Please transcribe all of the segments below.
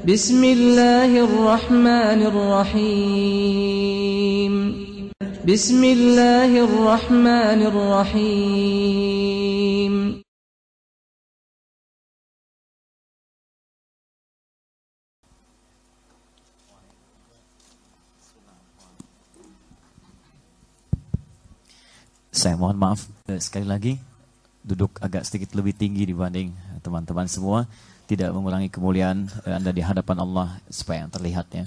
بسم الله الرحمن الرحيم بسم الله الرحمن الرحيم Saya mohon maaf eh, sekali lagi duduk agak sedikit lebih tinggi dibanding teman-teman semua Tidak mengurangi kemuliaan eh, Anda di hadapan Allah supaya terlihat ya.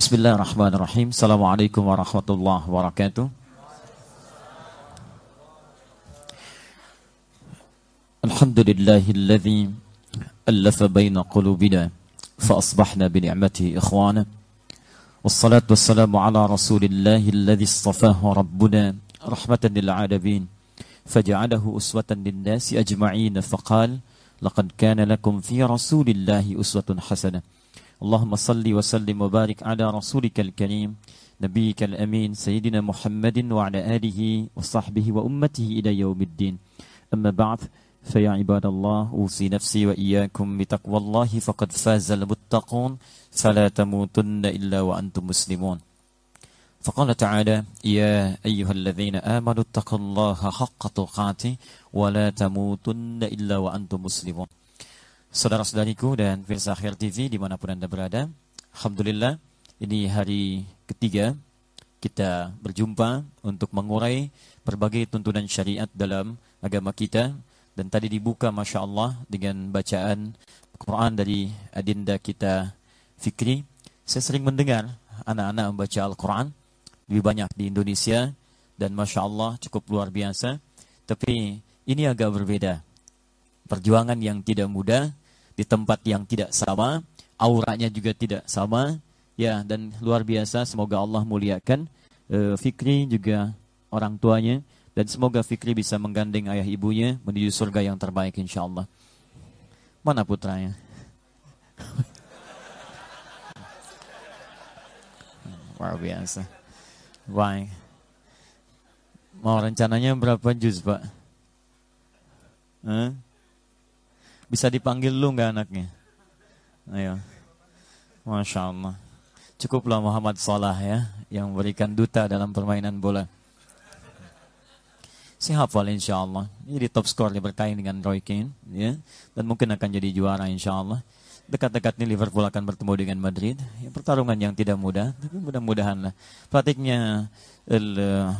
Bismillahirrahmanirrahim. Assalamualaikum warahmatullahi wabarakatuh. Alhamdulillahilladzi alafa baina qulubina fa asbahna bi ni'matihi ikhwana. والصلاة والسلام على رسول الله الذي اصطفاه ربنا رحمة للعالمين فجعله أسوة للناس أجمعين فقال لقد كان لكم في رسول الله أسوة حسنة. اللهم صل وسلم وبارك على رسولك الكريم نبيك الأمين سيدنا محمد وعلى آله وصحبه وأمته إلى يوم الدين. أما بعد فيا عباد الله أوصي نفسي وإياكم بتقوى الله فقد فاز المتقون فلا تموتن إلا وأنتم مسلمون. فقال تعالى يا أيها الذين آمنوا اتقوا الله حق تقاته ولا تموتن إلا وأنتم مسلمون Saudara-saudariku dan Firsa Akhir TV dimanapun Anda berada Alhamdulillah ini hari ketiga kita berjumpa untuk mengurai berbagai tuntunan syariat dalam agama kita dan tadi dibuka Masya Allah dengan bacaan Quran dari adinda kita Fikri saya sering mendengar anak-anak membaca Al-Quran lebih banyak di Indonesia dan Masya Allah cukup luar biasa tapi ini agak berbeda perjuangan yang tidak mudah di tempat yang tidak sama, auranya juga tidak sama, ya dan luar biasa. Semoga Allah muliakan uh, Fikri juga orang tuanya dan semoga Fikri bisa menggandeng ayah ibunya menuju surga yang terbaik insya Allah. Mana putranya? Luar biasa. Baik. Mau rencananya berapa juz, Pak? Huh? Bisa dipanggil lu nggak anaknya? Ayo. Masya Allah. Cukuplah Muhammad Salah ya, yang memberikan duta dalam permainan bola. Si hafal insya Allah. Jadi top skor berkait dengan Roy Keane. Ya. Dan mungkin akan jadi juara insya Allah. Dekat-dekat ini Liverpool akan bertemu dengan Madrid. Ya, pertarungan yang tidak mudah, tapi mudah-mudahan lah. Pelatihnya el, uh,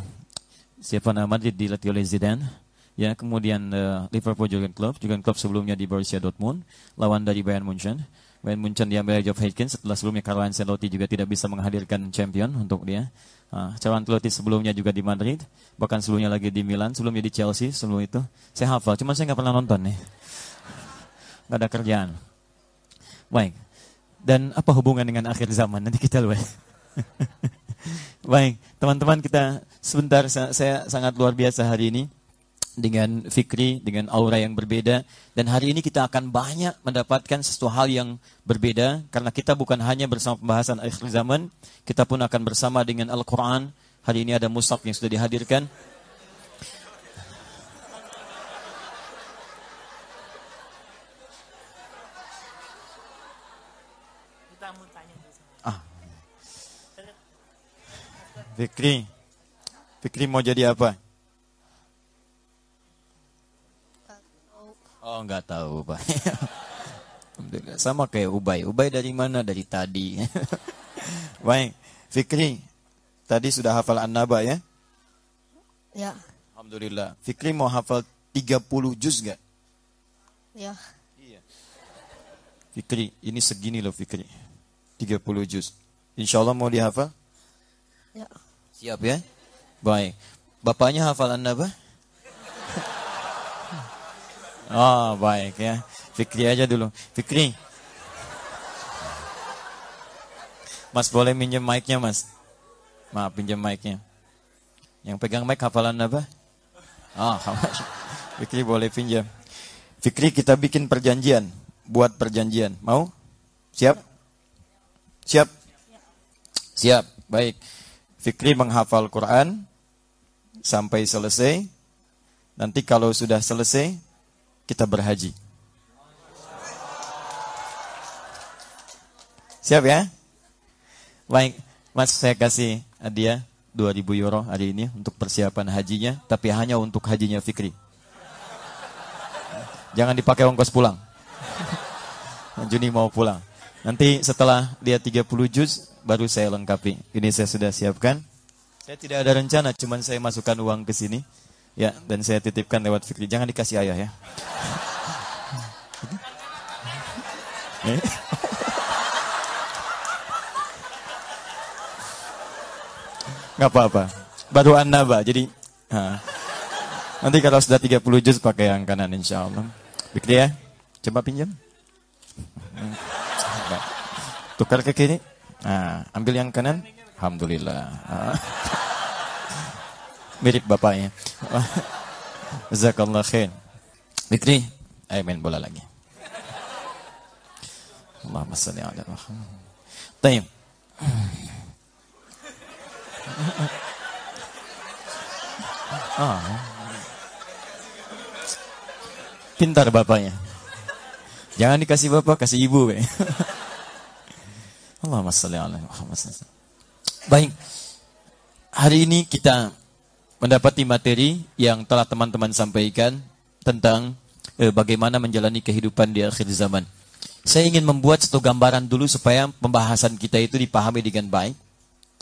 siapa nama Madrid dilatih oleh Zidane. Ya, kemudian uh, Liverpool juga klub, juga klub sebelumnya di Borussia Dortmund, lawan dari Bayern Munchen. Bayern Munchen diambil Joe Hatkins setelah sebelumnya Carlo Ancelotti juga tidak bisa menghadirkan champion untuk dia. Uh, Carlo Ancelotti sebelumnya juga di Madrid, bahkan sebelumnya lagi di Milan, sebelumnya di Chelsea, sebelum itu. Saya hafal, cuma saya nggak pernah nonton nih. Nggak ada kerjaan. Baik. Dan apa hubungan dengan akhir zaman? Nanti kita lihat. Baik, teman-teman kita sebentar saya sangat luar biasa hari ini dengan Fikri, dengan aura yang berbeda. Dan hari ini kita akan banyak mendapatkan sesuatu hal yang berbeda. Karena kita bukan hanya bersama pembahasan akhir zaman, kita pun akan bersama dengan Al-Quran. Hari ini ada mushaf yang sudah dihadirkan. Fikri, Fikri mau jadi apa? Oh nggak tahu pak. Sama kayak Ubay. Ubay dari mana? Dari tadi. Baik, Fikri. Tadi sudah hafal An-Naba ya? Ya. Alhamdulillah. Fikri mau hafal 30 juz gak? Ya. Iya. Fikri, ini segini loh Fikri. 30 juz. Insya Allah mau dihafal? Ya. Siap ya? Baik. Bapaknya hafal An-Naba? Oh baik ya. Fikri aja dulu. Fikri. Mas boleh minjem mic-nya mas? Maaf pinjam mic-nya. Yang pegang mic hafalan apa? Ah, oh, Fikri boleh pinjam. Fikri kita bikin perjanjian. Buat perjanjian. Mau? Siap? Siap? Siap. Baik. Fikri menghafal Quran sampai selesai. Nanti kalau sudah selesai, kita berhaji. Siap ya? Baik, Mas saya kasih hadiah 2000 euro hari ini untuk persiapan hajinya, tapi hanya untuk hajinya Fikri. Jangan dipakai ongkos pulang. Juni mau pulang. Nanti setelah dia 30 juz, baru saya lengkapi. Ini saya sudah siapkan. Saya tidak ada rencana, cuman saya masukkan uang ke sini. Ya, dan saya titipkan lewat Fikri. Jangan dikasih ayah ya. Nggak apa-apa. Baru an-naba. Jadi ha. nanti kalau sudah 30 juz pakai yang kanan insya Allah. Fikri ya. Coba pinjam. Tukar ke kiri. Nah, ambil yang kanan. Alhamdulillah. Ah. Mirip bapaknya. Jazakallah khair. Fikri, ayo main bola lagi. Allahumma salli ala Muhammad. Ah. Pintar bapaknya. Jangan dikasih bapak, kasih ibu. Allahumma salli ala Muhammad. Baik. Hari ini kita mendapati materi yang telah teman-teman sampaikan tentang eh, bagaimana menjalani kehidupan di akhir zaman. Saya ingin membuat satu gambaran dulu supaya pembahasan kita itu dipahami dengan baik.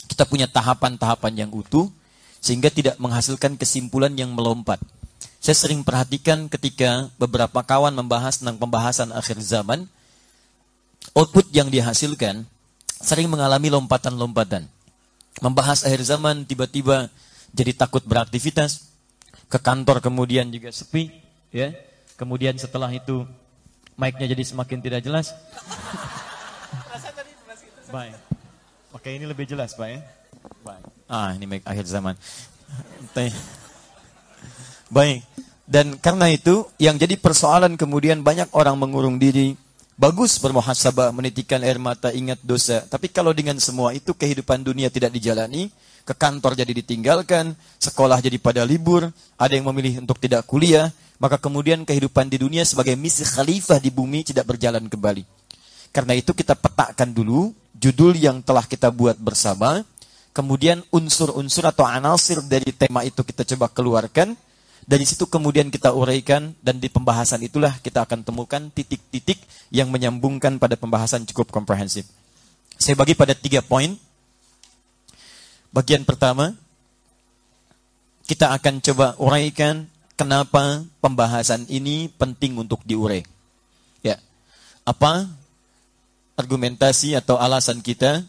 Kita punya tahapan-tahapan yang utuh sehingga tidak menghasilkan kesimpulan yang melompat. Saya sering perhatikan ketika beberapa kawan membahas tentang pembahasan akhir zaman, output yang dihasilkan sering mengalami lompatan-lompatan. Membahas akhir zaman tiba-tiba jadi takut beraktivitas, ke kantor kemudian juga sepi, ya. Kemudian setelah itu mic-nya jadi semakin tidak jelas. Baik. Oke, ini lebih jelas, Pak ya. Baik. Ah, ini mic akhir zaman. Baik. Dan karena itu yang jadi persoalan kemudian banyak orang mengurung diri. Bagus bermuhasabah, menitikan air mata, ingat dosa. Tapi kalau dengan semua itu kehidupan dunia tidak dijalani, ke kantor jadi ditinggalkan, sekolah jadi pada libur, ada yang memilih untuk tidak kuliah, maka kemudian kehidupan di dunia sebagai misi khalifah di bumi tidak berjalan kembali. Karena itu kita petakan dulu judul yang telah kita buat bersama, kemudian unsur-unsur atau anasir dari tema itu kita coba keluarkan, dari situ kemudian kita uraikan dan di pembahasan itulah kita akan temukan titik-titik yang menyambungkan pada pembahasan cukup komprehensif. Saya bagi pada tiga poin. Bagian pertama, kita akan coba uraikan kenapa pembahasan ini penting untuk diurai. Ya. Apa argumentasi atau alasan kita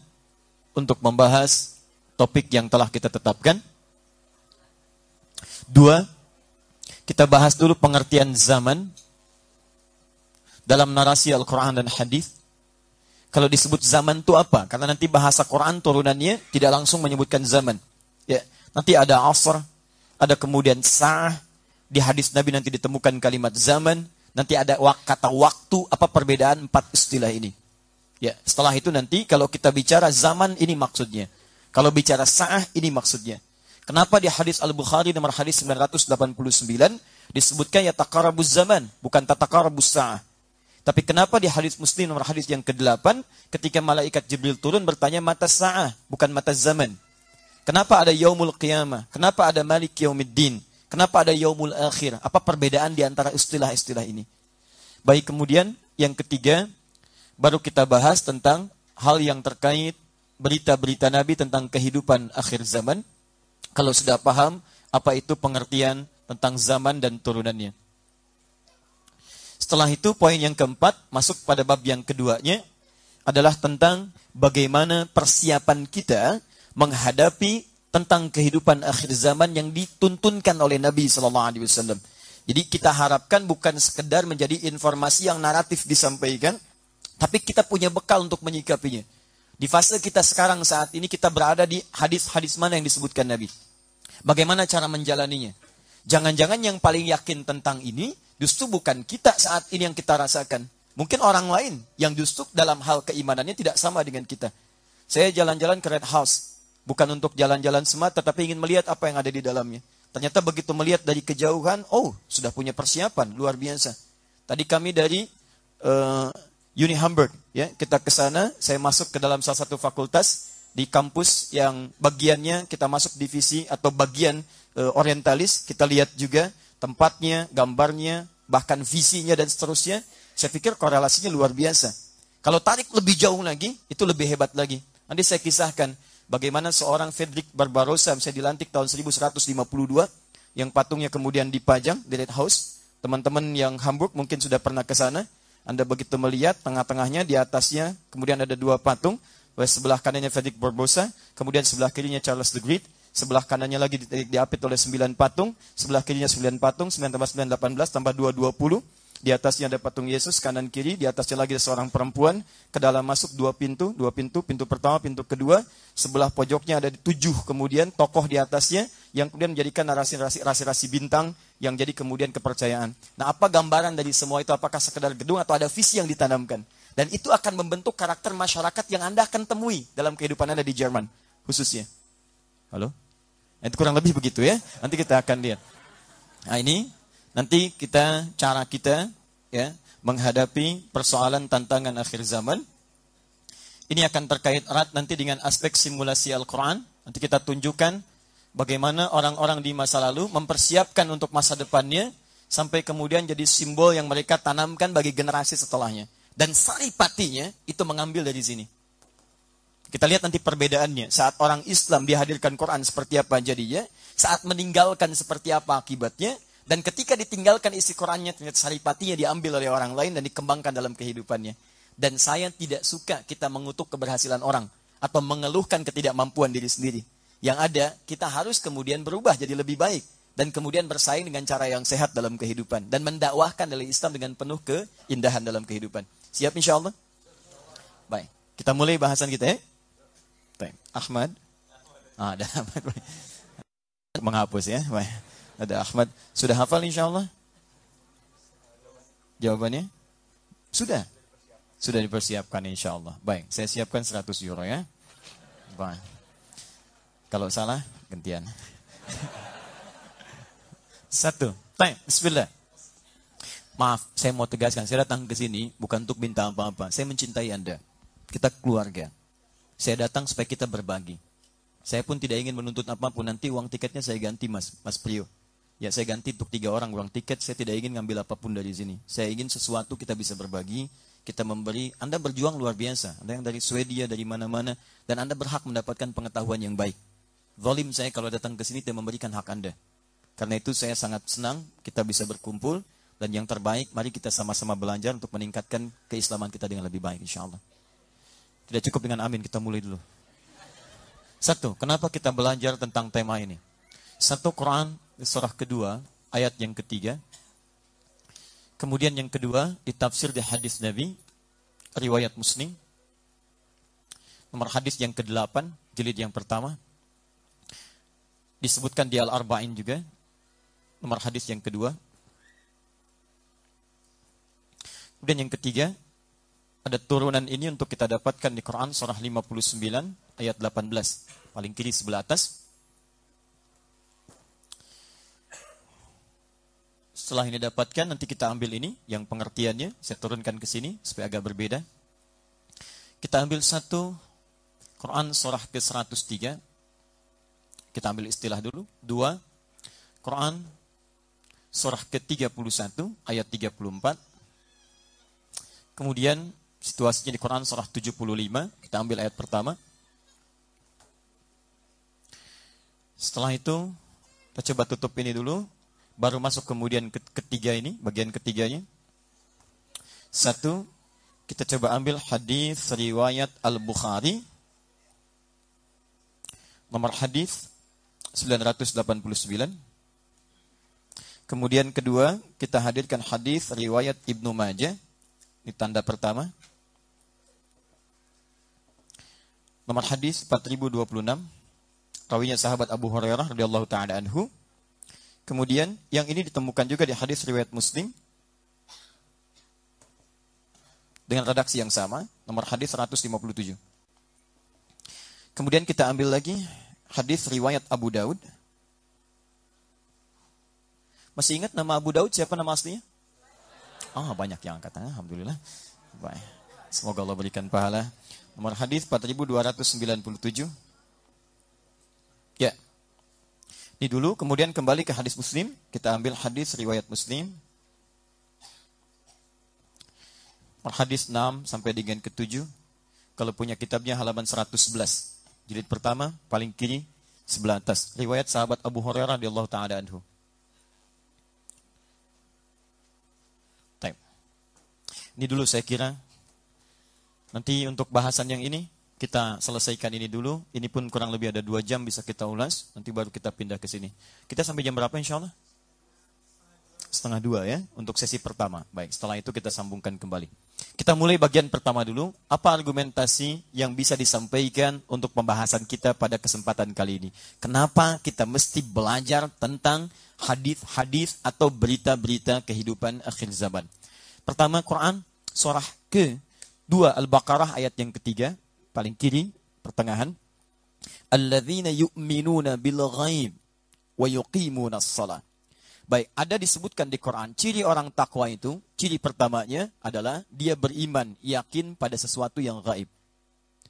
untuk membahas topik yang telah kita tetapkan? Dua, kita bahas dulu pengertian zaman dalam narasi Al-Quran dan Hadis. Kalau disebut zaman itu apa? Karena nanti bahasa Quran turunannya tidak langsung menyebutkan zaman. Ya, nanti ada asr, ada kemudian sah. Di hadis Nabi nanti ditemukan kalimat zaman. Nanti ada kata waktu. Apa perbedaan empat istilah ini? Ya, setelah itu nanti kalau kita bicara zaman ini maksudnya. Kalau bicara sah ini maksudnya. Kenapa di hadis Al-Bukhari nomor hadis 989 disebutkan ya takarabuz zaman, bukan tatakarabuz sa'ah. Tapi kenapa di hadis Muslim nomor hadis yang ke-8 ketika malaikat Jibril turun bertanya mata sa'ah, bukan mata zaman. Kenapa ada yaumul qiyamah? Kenapa ada malik yaumiddin? Kenapa ada yaumul akhir? Apa perbedaan di antara istilah-istilah ini? Baik kemudian yang ketiga baru kita bahas tentang hal yang terkait berita-berita Nabi tentang kehidupan akhir zaman kalau sudah paham apa itu pengertian tentang zaman dan turunannya. Setelah itu poin yang keempat masuk pada bab yang keduanya adalah tentang bagaimana persiapan kita menghadapi tentang kehidupan akhir zaman yang dituntunkan oleh Nabi Sallallahu Alaihi Wasallam. Jadi kita harapkan bukan sekedar menjadi informasi yang naratif disampaikan, tapi kita punya bekal untuk menyikapinya. Di fase kita sekarang saat ini kita berada di hadis-hadis mana yang disebutkan Nabi. Bagaimana cara menjalaninya? Jangan-jangan yang paling yakin tentang ini justru bukan kita saat ini yang kita rasakan. Mungkin orang lain yang justru dalam hal keimanannya tidak sama dengan kita. Saya jalan-jalan ke Red House. Bukan untuk jalan-jalan semata, tapi ingin melihat apa yang ada di dalamnya. Ternyata begitu melihat dari kejauhan, oh sudah punya persiapan, luar biasa. Tadi kami dari uh, Uni Hamburg. Ya, kita ke sana, saya masuk ke dalam salah satu fakultas di kampus yang bagiannya kita masuk divisi atau bagian e, orientalis. Kita lihat juga tempatnya, gambarnya, bahkan visinya dan seterusnya. Saya pikir korelasinya luar biasa. Kalau tarik lebih jauh lagi, itu lebih hebat lagi. Nanti saya kisahkan bagaimana seorang Frederick Barbarossa, saya dilantik tahun 1152, yang patungnya kemudian dipajang di Red House. Teman-teman yang Hamburg mungkin sudah pernah ke sana. Anda begitu melihat tengah-tengahnya di atasnya kemudian ada dua patung. Sebelah kanannya Frederick Barbarossa, kemudian sebelah kirinya Charles the Great. Sebelah kanannya lagi diapit oleh sembilan patung, sebelah kirinya sembilan patung, sembilan tambah sembilan delapan belas tambah dua dua puluh. Di atasnya ada patung Yesus kanan kiri, di atasnya lagi ada seorang perempuan. Ke dalam masuk dua pintu, dua pintu, pintu pertama, pintu kedua. Sebelah pojoknya ada tujuh kemudian tokoh di atasnya yang kemudian menjadikan narasi-narasi bintang yang jadi kemudian kepercayaan. Nah, apa gambaran dari semua itu? Apakah sekedar gedung atau ada visi yang ditanamkan? Dan itu akan membentuk karakter masyarakat yang Anda akan temui dalam kehidupan Anda di Jerman, khususnya. Halo? Itu kurang lebih begitu ya. Nanti kita akan lihat. Nah, ini nanti kita cara kita ya menghadapi persoalan tantangan akhir zaman. Ini akan terkait erat nanti dengan aspek simulasi Al-Qur'an. Nanti kita tunjukkan bagaimana orang-orang di masa lalu mempersiapkan untuk masa depannya sampai kemudian jadi simbol yang mereka tanamkan bagi generasi setelahnya. Dan saripatinya itu mengambil dari sini. Kita lihat nanti perbedaannya. Saat orang Islam dihadirkan Quran seperti apa jadinya, saat meninggalkan seperti apa akibatnya, dan ketika ditinggalkan isi Qurannya, ternyata saripatinya diambil oleh orang lain dan dikembangkan dalam kehidupannya. Dan saya tidak suka kita mengutuk keberhasilan orang atau mengeluhkan ketidakmampuan diri sendiri. Yang ada, kita harus kemudian berubah jadi lebih baik. Dan kemudian bersaing dengan cara yang sehat dalam kehidupan. Dan mendakwahkan dari Islam dengan penuh keindahan dalam kehidupan. Siap insya Allah? Baik. Kita mulai bahasan kita ya. Baik. Ahmad. Ah, ada Ahmad. Menghapus ya. Baik. Ada Ahmad. Sudah hafal insya Allah? Jawabannya? Sudah. Sudah dipersiapkan insya Allah. Baik. Saya siapkan 100 euro ya. Baik. Kalau salah, gantian. Satu. Tanya, bismillah. Maaf, saya mau tegaskan. Saya datang ke sini bukan untuk minta apa-apa. Saya mencintai Anda. Kita keluarga. Saya datang supaya kita berbagi. Saya pun tidak ingin menuntut apa pun. Nanti uang tiketnya saya ganti, Mas, Mas Prio. Ya, saya ganti untuk tiga orang uang tiket. Saya tidak ingin ngambil apa pun dari sini. Saya ingin sesuatu kita bisa berbagi. Kita memberi. Anda berjuang luar biasa. Anda yang dari Swedia, dari mana-mana. Dan Anda berhak mendapatkan pengetahuan yang baik. Zalim saya kalau datang ke sini tidak memberikan hak Anda. Karena itu saya sangat senang kita bisa berkumpul dan yang terbaik mari kita sama-sama belajar untuk meningkatkan keislaman kita dengan lebih baik insya Allah. Tidak cukup dengan amin, kita mulai dulu. Satu, kenapa kita belajar tentang tema ini? Satu Quran surah kedua ayat yang ketiga. Kemudian yang kedua ditafsir di hadis Nabi riwayat Muslim. Nomor hadis yang ke-8 jilid yang pertama disebutkan di Al-Arba'in juga. Nomor hadis yang kedua. Kemudian yang ketiga, ada turunan ini untuk kita dapatkan di Quran surah 59 ayat 18. Paling kiri sebelah atas. Setelah ini dapatkan, nanti kita ambil ini, yang pengertiannya, saya turunkan ke sini, supaya agak berbeda. Kita ambil satu, Quran surah ke-103, kita ambil istilah dulu. Dua, Quran surah ke-31 ayat 34. Kemudian situasinya di Quran surah 75, kita ambil ayat pertama. Setelah itu, kita coba tutup ini dulu, baru masuk kemudian ke ketiga ini, bagian ketiganya. Satu, kita coba ambil hadis riwayat Al-Bukhari. Nomor hadis 989. Kemudian kedua, kita hadirkan hadis riwayat Ibnu Majah. Ini tanda pertama. Nomor hadis 4026. Rawinya sahabat Abu Hurairah radhiyallahu taala anhu. Kemudian yang ini ditemukan juga di hadis riwayat Muslim dengan redaksi yang sama, nomor hadis 157. Kemudian kita ambil lagi hadis riwayat Abu Daud. Masih ingat nama Abu Daud siapa nama aslinya? Ah, oh, banyak yang angkat. Alhamdulillah. Baik. Semoga Allah berikan pahala. Nomor hadis 4297. Ya. Ini dulu, kemudian kembali ke hadis Muslim. Kita ambil hadis riwayat Muslim. Hadis 6 sampai dengan ke-7. Kalau punya kitabnya halaman 111. Jilid pertama, paling kiri, sebelah atas. Riwayat sahabat Abu Hurairah radhiyallahu taala anhu. Ini dulu saya kira. Nanti untuk bahasan yang ini kita selesaikan ini dulu. Ini pun kurang lebih ada dua jam bisa kita ulas. Nanti baru kita pindah ke sini. Kita sampai jam berapa insya Allah? Setengah dua ya untuk sesi pertama. Baik, setelah itu kita sambungkan kembali. Kita mulai bagian pertama dulu. Apa argumentasi yang bisa disampaikan untuk pembahasan kita pada kesempatan kali ini? Kenapa kita mesti belajar tentang hadis-hadis atau berita-berita kehidupan akhir zaman? Pertama Quran surah ke dua Al-Baqarah ayat yang ketiga paling kiri pertengahan. Alladzina yu'minuna bil ghaib wa yuqimuna shalah. Baik, ada disebutkan di Quran ciri orang takwa itu, ciri pertamanya adalah dia beriman, yakin pada sesuatu yang gaib.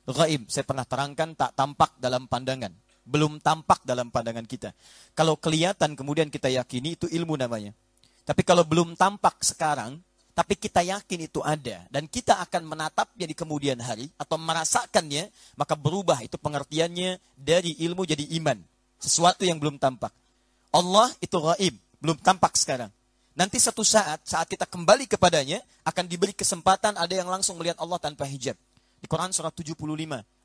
Gaib, saya pernah terangkan tak tampak dalam pandangan, belum tampak dalam pandangan kita. Kalau kelihatan kemudian kita yakini itu ilmu namanya. Tapi kalau belum tampak sekarang, tapi kita yakin itu ada dan kita akan menatapnya di kemudian hari atau merasakannya, maka berubah itu pengertiannya dari ilmu jadi iman. Sesuatu yang belum tampak. Allah itu gaib, belum tampak sekarang. Nanti satu saat, saat kita kembali kepadanya, akan diberi kesempatan ada yang langsung melihat Allah tanpa hijab. Di Quran surat 75,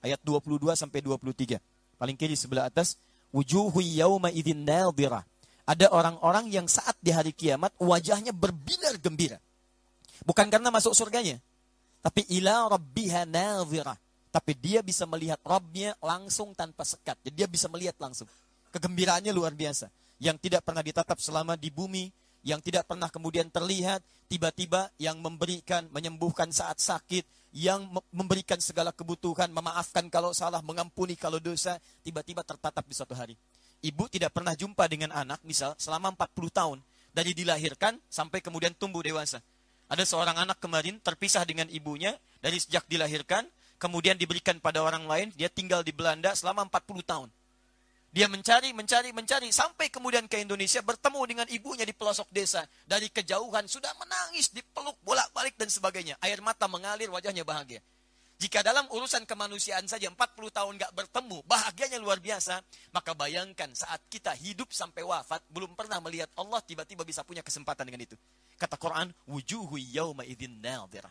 ayat 22 sampai 23. Paling kiri sebelah atas, wujuhu yawma idin nadhirah. Ada orang-orang yang saat di hari kiamat wajahnya berbinar gembira. Bukan karena masuk surganya. Tapi ila rabbiha nadhirah. Tapi dia bisa melihat Rabbnya langsung tanpa sekat. Jadi dia bisa melihat langsung. Kegembiraannya luar biasa. Yang tidak pernah ditatap selama di bumi. Yang tidak pernah kemudian terlihat. Tiba-tiba yang memberikan, menyembuhkan saat sakit. Yang memberikan segala kebutuhan. Memaafkan kalau salah, mengampuni kalau dosa. Tiba-tiba tertatap di suatu hari. Ibu tidak pernah jumpa dengan anak misal selama 40 tahun. Dari dilahirkan sampai kemudian tumbuh dewasa. Ada seorang anak kemarin terpisah dengan ibunya dari sejak dilahirkan, kemudian diberikan pada orang lain, dia tinggal di Belanda selama 40 tahun. Dia mencari, mencari, mencari, sampai kemudian ke Indonesia bertemu dengan ibunya di pelosok desa. Dari kejauhan sudah menangis, dipeluk bolak-balik dan sebagainya. Air mata mengalir, wajahnya bahagia. Jika dalam urusan kemanusiaan saja 40 tahun gak bertemu, bahagianya luar biasa. Maka bayangkan saat kita hidup sampai wafat, belum pernah melihat Allah, tiba-tiba bisa punya kesempatan dengan itu. Kata Quran, wujuhu yawma idin nadhirah.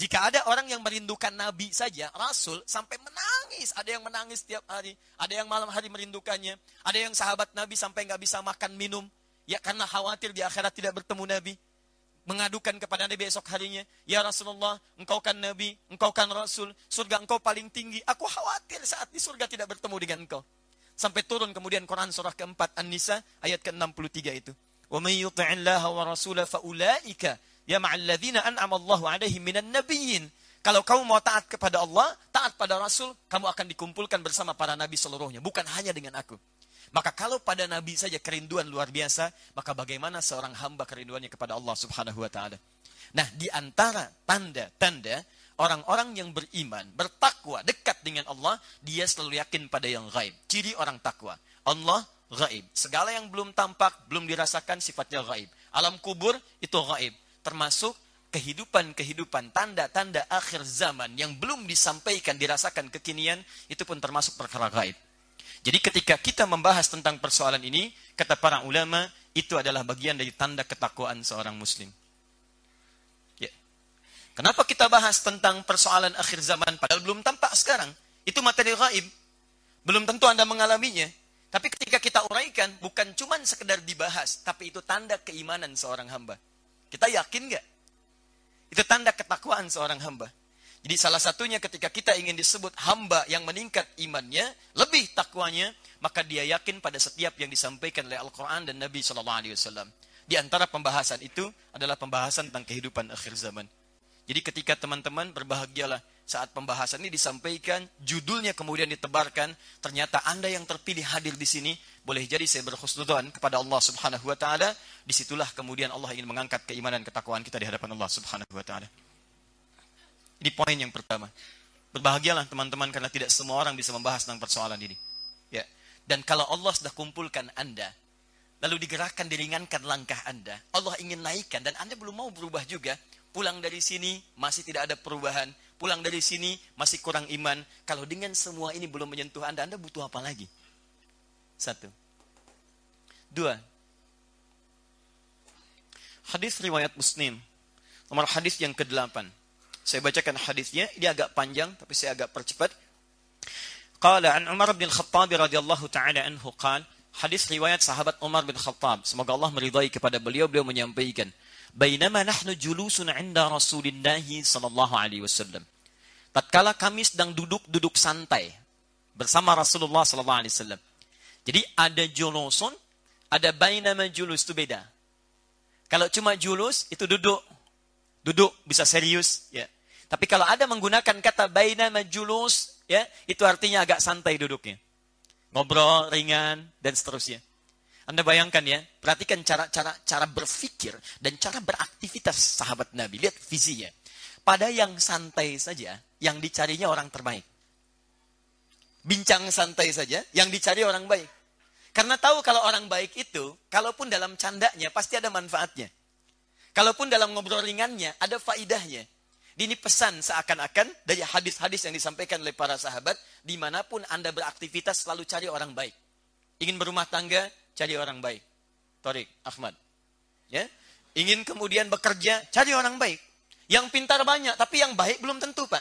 Jika ada orang yang merindukan Nabi saja, Rasul, sampai menangis. Ada yang menangis setiap hari. Ada yang malam hari merindukannya. Ada yang sahabat Nabi sampai nggak bisa makan minum. Ya karena khawatir di akhirat tidak bertemu Nabi. Mengadukan kepada Nabi esok harinya. Ya Rasulullah, engkau kan Nabi, engkau kan Rasul. Surga engkau paling tinggi. Aku khawatir saat di surga tidak bertemu dengan engkau. Sampai turun kemudian Quran surah keempat An-Nisa ayat ke-63 itu. ومن يطع الله ورسوله فأولئك ya ma'alladzina an'ama Allahu alaihim minan nabiyyin. Kalau kamu mau taat kepada Allah, taat pada Rasul, kamu akan dikumpulkan bersama para nabi seluruhnya, bukan hanya dengan aku. Maka kalau pada nabi saja kerinduan luar biasa, maka bagaimana seorang hamba kerinduannya kepada Allah Subhanahu wa taala? Nah, di antara tanda-tanda orang-orang yang beriman, bertakwa, dekat dengan Allah, dia selalu yakin pada yang gaib. Ciri orang takwa. Allah gaib. Segala yang belum tampak, belum dirasakan sifatnya gaib. Alam kubur itu gaib. Termasuk kehidupan-kehidupan, tanda-tanda akhir zaman yang belum disampaikan, dirasakan kekinian, itu pun termasuk perkara gaib. Jadi ketika kita membahas tentang persoalan ini, kata para ulama, itu adalah bagian dari tanda ketakwaan seorang muslim. Ya. Kenapa kita bahas tentang persoalan akhir zaman padahal belum tampak sekarang? Itu materi gaib. Belum tentu Anda mengalaminya. Tapi ketika kita uraikan, bukan cuma sekedar dibahas, tapi itu tanda keimanan seorang hamba. Kita yakin nggak? Itu tanda ketakwaan seorang hamba. Jadi salah satunya ketika kita ingin disebut hamba yang meningkat imannya, lebih takwanya, maka dia yakin pada setiap yang disampaikan oleh Al-Quran dan Nabi SAW. Di antara pembahasan itu adalah pembahasan tentang kehidupan akhir zaman. Jadi ketika teman-teman berbahagialah saat pembahasan ini disampaikan, judulnya kemudian ditebarkan, ternyata Anda yang terpilih hadir di sini, boleh jadi saya berkhusnudan kepada Allah Subhanahu wa taala, di situlah kemudian Allah ingin mengangkat keimanan ketakwaan kita di hadapan Allah Subhanahu wa taala. Ini poin yang pertama. Berbahagialah teman-teman karena tidak semua orang bisa membahas tentang persoalan ini. Ya. Dan kalau Allah sudah kumpulkan Anda, lalu digerakkan, diringankan langkah Anda, Allah ingin naikkan dan Anda belum mau berubah juga, pulang dari sini masih tidak ada perubahan, pulang dari sini masih kurang iman. Kalau dengan semua ini belum menyentuh Anda, Anda butuh apa lagi? Satu. Dua. Hadis riwayat Muslim. Nomor hadis yang ke-8. Saya bacakan hadisnya, ini agak panjang tapi saya agak percepat. Qala an Umar bin Khattab radhiyallahu taala anhu qal hadis riwayat sahabat Umar bin Khattab semoga Allah meridai kepada beliau beliau menyampaikan bainama nahnu julusun 'inda Rasulillah sallallahu alaihi wasallam. Tatkala kami sedang duduk-duduk santai bersama Rasulullah sallallahu alaihi wasallam. Jadi ada julusun ada bainama julus itu beda. Kalau cuma julus itu duduk. Duduk bisa serius ya. Tapi kalau ada menggunakan kata baina majulus, ya, itu artinya agak santai duduknya. Ngobrol ringan dan seterusnya. Anda bayangkan ya, perhatikan cara-cara cara berpikir dan cara beraktivitas sahabat Nabi. Lihat visinya. Pada yang santai saja, yang dicarinya orang terbaik. Bincang santai saja, yang dicari orang baik. Karena tahu kalau orang baik itu, kalaupun dalam candanya, pasti ada manfaatnya. Kalaupun dalam ngobrol ringannya, ada faidahnya. Ini pesan seakan-akan dari hadis-hadis yang disampaikan oleh para sahabat, di mana pun Anda beraktivitas selalu cari orang baik. Ingin berumah tangga, cari orang baik. Torik, Ahmad. Ya, Ingin kemudian bekerja, cari orang baik. Yang pintar banyak, tapi yang baik belum tentu, Pak.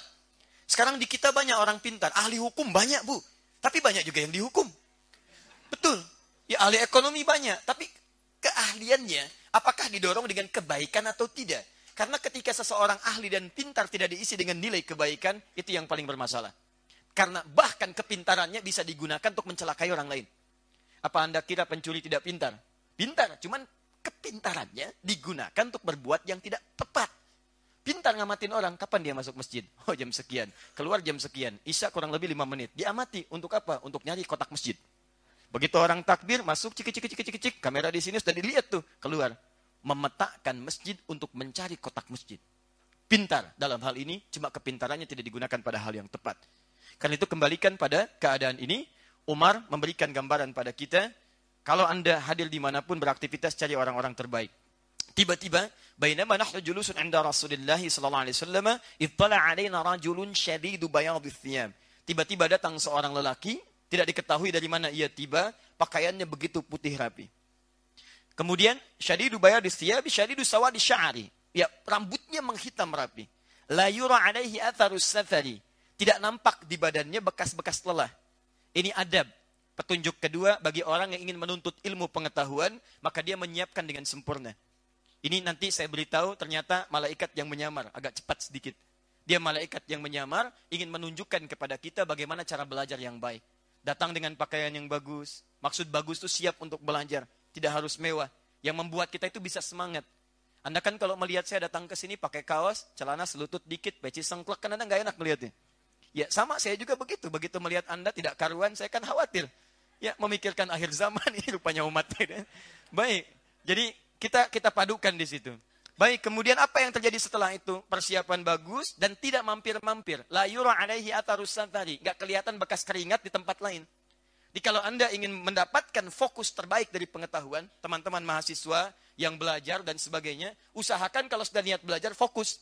Sekarang di kita banyak orang pintar. Ahli hukum banyak, Bu. Tapi banyak juga yang dihukum. Betul. Ya ahli ekonomi banyak. Tapi keahliannya, apakah didorong dengan kebaikan atau tidak? Karena ketika seseorang ahli dan pintar tidak diisi dengan nilai kebaikan, itu yang paling bermasalah. Karena bahkan kepintarannya bisa digunakan untuk mencelakai orang lain. Apa Anda kira pencuri tidak pintar? Pintar, cuman kepintarannya digunakan untuk berbuat yang tidak tepat. Pintar ngamatin orang, kapan dia masuk masjid? Oh jam sekian, keluar jam sekian, isya kurang lebih lima menit. Diamati, untuk apa? Untuk nyari kotak masjid. Begitu orang takbir, masuk cik cik cik cik cik, kamera di sini sudah dilihat tuh, keluar memetakkan masjid untuk mencari kotak masjid. Pintar dalam hal ini, cuma kepintarannya tidak digunakan pada hal yang tepat. Karena itu kembalikan pada keadaan ini, Umar memberikan gambaran pada kita, kalau anda hadir di mana pun beraktivitas cari orang-orang terbaik. Tiba-tiba, bainama nahnu julusun inda Rasulullah sallallahu alaihi wasallam, ittala alaina rajulun syadidu bayadhi thiyab. Tiba-tiba datang seorang lelaki, tidak diketahui dari mana ia tiba, pakaiannya begitu putih rapi. Kemudian syadidu bayadi thiyabi syadidu sawadi sya'ari. Ya, rambutnya menghitam rapi. La yura alaihi atharus safari. Tidak nampak di badannya bekas-bekas lelah. Ini adab. Petunjuk kedua bagi orang yang ingin menuntut ilmu pengetahuan, maka dia menyiapkan dengan sempurna. Ini nanti saya beritahu ternyata malaikat yang menyamar, agak cepat sedikit. Dia malaikat yang menyamar, ingin menunjukkan kepada kita bagaimana cara belajar yang baik. Datang dengan pakaian yang bagus. Maksud bagus itu siap untuk belajar tidak harus mewah. Yang membuat kita itu bisa semangat. Anda kan kalau melihat saya datang ke sini pakai kaos, celana selutut dikit, peci sengklek, kan Anda nggak enak melihatnya. Ya sama saya juga begitu. Begitu melihat Anda tidak karuan, saya kan khawatir. Ya memikirkan akhir zaman ini rupanya umatnya. Baik, jadi kita kita padukan di situ. Baik, kemudian apa yang terjadi setelah itu? Persiapan bagus dan tidak mampir-mampir. La yura alaihi atarus santari. Gak kelihatan bekas keringat di tempat lain. Jadi kalau Anda ingin mendapatkan fokus terbaik dari pengetahuan, teman-teman mahasiswa yang belajar dan sebagainya, usahakan kalau sudah niat belajar, fokus.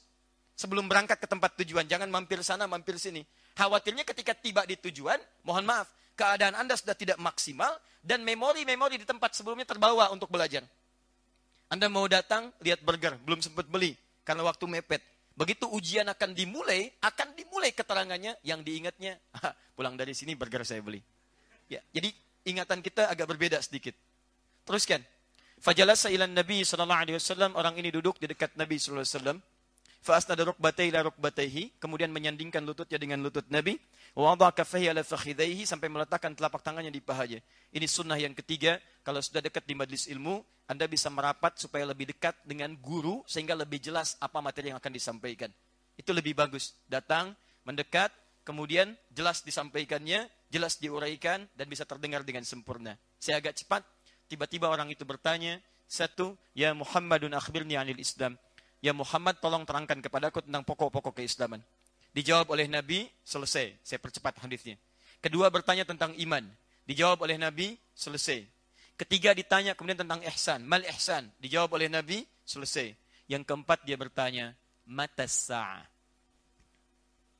Sebelum berangkat ke tempat tujuan, jangan mampir sana, mampir sini. Khawatirnya ketika tiba di tujuan, mohon maaf, keadaan Anda sudah tidak maksimal, dan memori-memori di tempat sebelumnya terbawa untuk belajar. Anda mau datang, lihat burger, belum sempat beli, karena waktu mepet. Begitu ujian akan dimulai, akan dimulai keterangannya, yang diingatnya, pulang dari sini burger saya beli. Ya, jadi ingatan kita agak berbeda sedikit. Teruskan. Fajalasa ilan Nabi sallallahu alaihi wasallam orang ini duduk di dekat Nabi sallallahu alaihi wasallam. Fa asnada rukbatayhi ila rukbatayhi, kemudian menyandingkan lututnya dengan lutut Nabi, wa wada'a kaffayhi ala fakhidhayhi sampai meletakkan telapak tangannya di pahanya. Ini sunnah yang ketiga, kalau sudah dekat di majlis ilmu, Anda bisa merapat supaya lebih dekat dengan guru sehingga lebih jelas apa materi yang akan disampaikan. Itu lebih bagus. Datang, mendekat, kemudian jelas disampaikannya, jelas diuraikan, dan bisa terdengar dengan sempurna. Saya agak cepat, tiba-tiba orang itu bertanya, satu, Ya Muhammadun akhbirni anil Islam. Ya Muhammad tolong terangkan kepadaku tentang pokok-pokok keislaman. dijawab oleh Nabi, selesai. Saya percepat hadisnya. Kedua bertanya tentang iman, dijawab oleh Nabi, selesai. Ketiga ditanya kemudian tentang ihsan, mal ihsan, dijawab oleh Nabi, selesai. Yang keempat dia bertanya, mata sa'ah.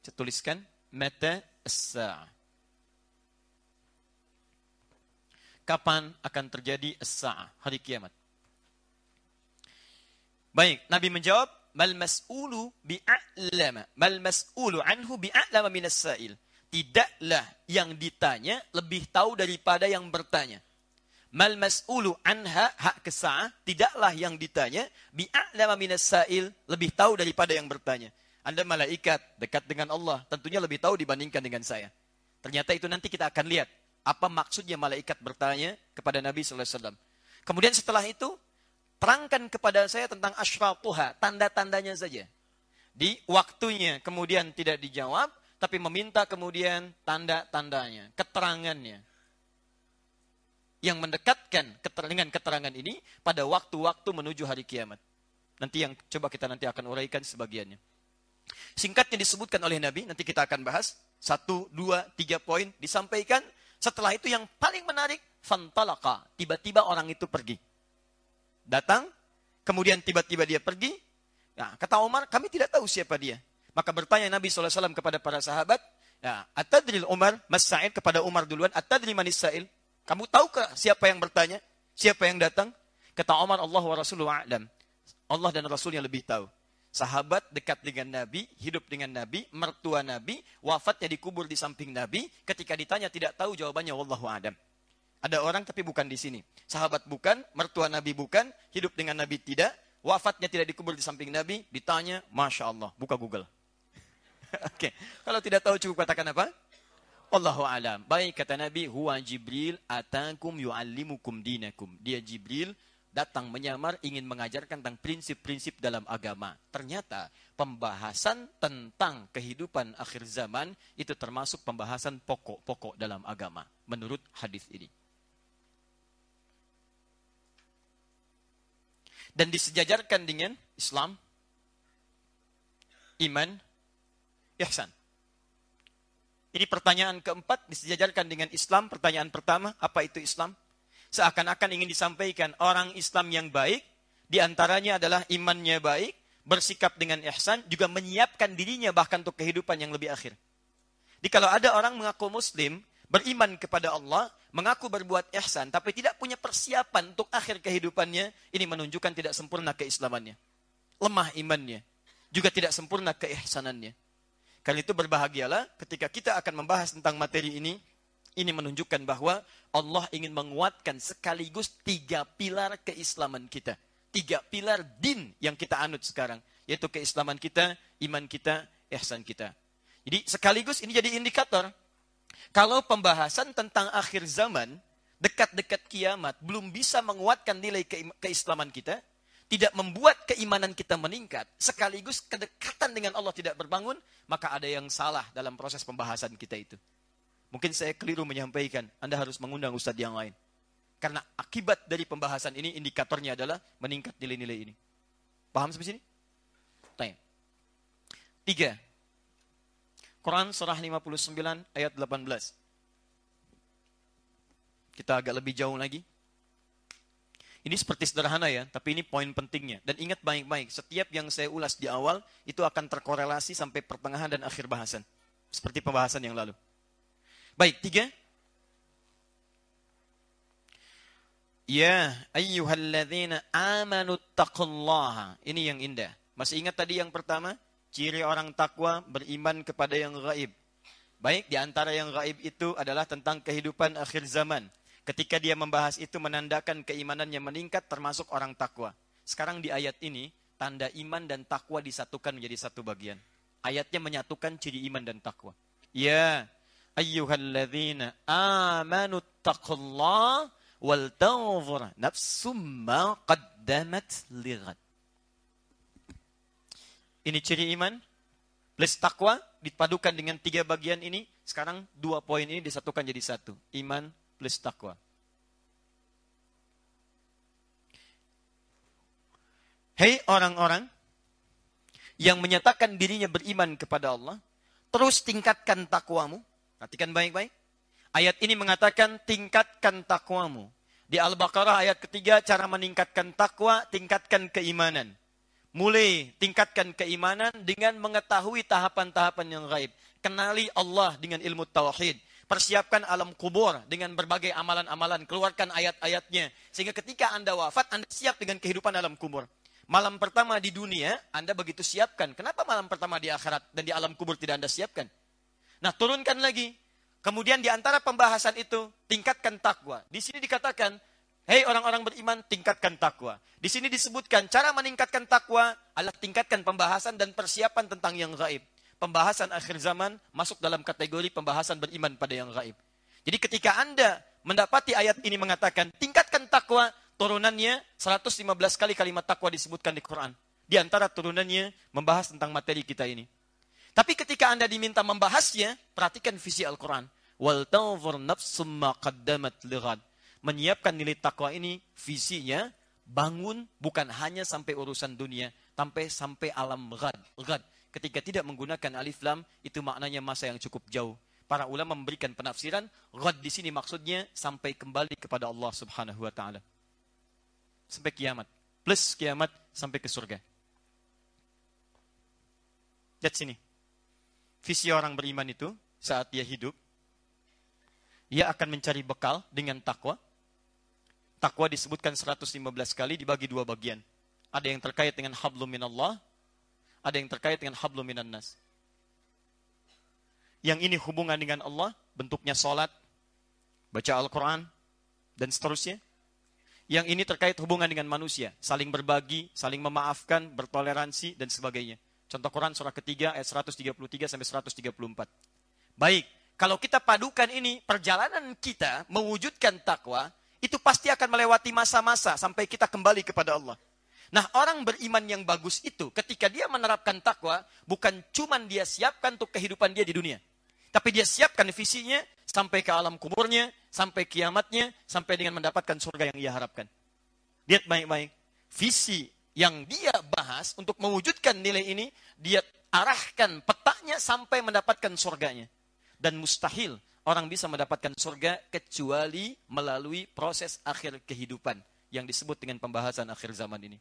Saya tuliskan, mata sa'ah. Kapan akan terjadi as-sa'ah, hari kiamat? Baik, Nabi menjawab, mal mas'ulu bi'a'lama, mal mas'ulu anhu bi'a'lama minas sa'il. Tidaklah yang ditanya lebih tahu daripada yang bertanya. Mal mas'ulu anha hak kesa'ah, tidaklah yang ditanya bi'a'lama minas sa'il, lebih tahu daripada yang bertanya. Anda malaikat, dekat dengan Allah, tentunya lebih tahu dibandingkan dengan saya. Ternyata itu nanti kita akan lihat apa maksudnya malaikat bertanya kepada Nabi sallallahu alaihi wasallam. Kemudian setelah itu terangkan kepada saya tentang asyratuha, tanda-tandanya saja. Di waktunya kemudian tidak dijawab, tapi meminta kemudian tanda-tandanya, keterangannya. Yang mendekatkan dengan keterangan ini pada waktu-waktu menuju hari kiamat. Nanti yang coba kita nanti akan uraikan sebagiannya. Singkatnya disebutkan oleh Nabi, nanti kita akan bahas. Satu, dua, tiga poin disampaikan. Setelah itu yang paling menarik, fantalaka. Tiba-tiba orang itu pergi. Datang, kemudian tiba-tiba dia pergi. Nah, kata Umar, kami tidak tahu siapa dia. Maka bertanya Nabi SAW kepada para sahabat, ya, Atadril Umar, Mas Sa'id kepada Umar duluan, Atadril Manis Sa'il. Kamu tahu ke siapa yang bertanya? Siapa yang datang? Kata Umar, Allah wa Rasulullah a'lam. Allah dan Rasul yang lebih tahu. Sahabat dekat dengan Nabi, hidup dengan Nabi, mertua Nabi, wafatnya dikubur di samping Nabi. Ketika ditanya tidak tahu jawabannya, Wallahu a'lam. Ada orang tapi bukan di sini. Sahabat bukan, mertua Nabi bukan, hidup dengan Nabi tidak, wafatnya tidak dikubur di samping Nabi, ditanya, Masya Allah, buka Google. Oke, okay. kalau tidak tahu cukup katakan apa? Allahu alam. Baik kata Nabi, huwa Jibril atakum yu'allimukum dinakum. Dia Jibril datang menyamar ingin mengajarkan tentang prinsip-prinsip dalam agama. Ternyata pembahasan tentang kehidupan akhir zaman itu termasuk pembahasan pokok-pokok dalam agama menurut hadis ini. Dan disejajarkan dengan Islam, iman, ihsan. Ini pertanyaan keempat disejajarkan dengan Islam. Pertanyaan pertama, apa itu Islam? seakan-akan ingin disampaikan orang Islam yang baik, di antaranya adalah imannya baik, bersikap dengan ihsan, juga menyiapkan dirinya bahkan untuk kehidupan yang lebih akhir. Jadi kalau ada orang mengaku muslim, beriman kepada Allah, mengaku berbuat ihsan, tapi tidak punya persiapan untuk akhir kehidupannya, ini menunjukkan tidak sempurna keislamannya. Lemah imannya. Juga tidak sempurna keihsanannya. Karena itu berbahagialah ketika kita akan membahas tentang materi ini, ini menunjukkan bahwa Allah ingin menguatkan sekaligus tiga pilar keislaman kita. Tiga pilar din yang kita anut sekarang. Yaitu keislaman kita, iman kita, ihsan kita. Jadi sekaligus ini jadi indikator. Kalau pembahasan tentang akhir zaman, dekat-dekat kiamat, belum bisa menguatkan nilai ke keislaman kita, tidak membuat keimanan kita meningkat, sekaligus kedekatan dengan Allah tidak berbangun, maka ada yang salah dalam proses pembahasan kita itu. Mungkin saya keliru menyampaikan, Anda harus mengundang ustadz yang lain. Karena akibat dari pembahasan ini, indikatornya adalah meningkat nilai-nilai ini. Paham sampai sini? Tanya. Tiga. Quran surah 59 ayat 18. Kita agak lebih jauh lagi. Ini seperti sederhana ya, tapi ini poin pentingnya. Dan ingat baik-baik, setiap yang saya ulas di awal, itu akan terkorelasi sampai pertengahan dan akhir bahasan. Seperti pembahasan yang lalu. Baik, tiga. Ya ayyuhalladzina amanu taqullaha. Ini yang indah. Masih ingat tadi yang pertama? Ciri orang takwa beriman kepada yang gaib. Baik, di antara yang gaib itu adalah tentang kehidupan akhir zaman. Ketika dia membahas itu menandakan keimanannya meningkat termasuk orang takwa. Sekarang di ayat ini, tanda iman dan takwa disatukan menjadi satu bagian. Ayatnya menyatukan ciri iman dan takwa. Ya, ayyuhalladzina amanu taqullah wal tanzur nafsum ma qaddamat lighad. Ini ciri iman plus takwa dipadukan dengan tiga bagian ini. Sekarang dua poin ini disatukan jadi satu. Iman plus takwa. Hei orang-orang yang menyatakan dirinya beriman kepada Allah, terus tingkatkan takwamu. Perhatikan baik-baik. Ayat ini mengatakan tingkatkan takwamu. Di Al-Baqarah ayat ketiga, cara meningkatkan takwa, tingkatkan keimanan. Mulai tingkatkan keimanan dengan mengetahui tahapan-tahapan yang gaib. Kenali Allah dengan ilmu tauhid. Persiapkan alam kubur dengan berbagai amalan-amalan. Keluarkan ayat-ayatnya. Sehingga ketika Anda wafat, Anda siap dengan kehidupan alam kubur. Malam pertama di dunia, Anda begitu siapkan. Kenapa malam pertama di akhirat dan di alam kubur tidak Anda siapkan? Nah, turunkan lagi. Kemudian di antara pembahasan itu, tingkatkan takwa. Di sini dikatakan, hei orang-orang beriman, tingkatkan takwa. Di sini disebutkan, cara meningkatkan takwa adalah tingkatkan pembahasan dan persiapan tentang yang gaib. Pembahasan akhir zaman masuk dalam kategori pembahasan beriman pada yang gaib. Jadi ketika Anda mendapati ayat ini mengatakan, tingkatkan takwa, turunannya 115 kali kalimat takwa disebutkan di Quran. Di antara turunannya membahas tentang materi kita ini. Tapi ketika Anda diminta membahasnya, perhatikan visi Al-Quran. Wal nafsum ma qaddamat. Menyiapkan nilai takwa ini, visinya bangun bukan hanya sampai urusan dunia, sampai sampai alam ghad. ghad. Ketika tidak menggunakan alif lam, itu maknanya masa yang cukup jauh. Para ulama memberikan penafsiran, ghad di sini maksudnya sampai kembali kepada Allah Subhanahu wa taala. Sampai kiamat. Plus kiamat sampai ke surga. Lihat sini visi orang beriman itu saat dia hidup, ia akan mencari bekal dengan takwa. Takwa disebutkan 115 kali dibagi dua bagian. Ada yang terkait dengan hablum minallah, ada yang terkait dengan hablum minannas. Yang ini hubungan dengan Allah, bentuknya solat, baca Al-Quran, dan seterusnya. Yang ini terkait hubungan dengan manusia, saling berbagi, saling memaafkan, bertoleransi, dan sebagainya. Contoh Quran surah ketiga ayat 133 sampai 134. Baik, kalau kita padukan ini, perjalanan kita mewujudkan takwa, itu pasti akan melewati masa-masa sampai kita kembali kepada Allah. Nah, orang beriman yang bagus itu, ketika dia menerapkan takwa, bukan cuma dia siapkan untuk kehidupan dia di dunia. Tapi dia siapkan visinya sampai ke alam kuburnya, sampai kiamatnya, sampai dengan mendapatkan surga yang ia harapkan. Lihat baik-baik. Visi yang dia bahas untuk mewujudkan nilai ini, dia arahkan petaknya sampai mendapatkan surganya. Dan mustahil orang bisa mendapatkan surga kecuali melalui proses akhir kehidupan yang disebut dengan pembahasan akhir zaman ini.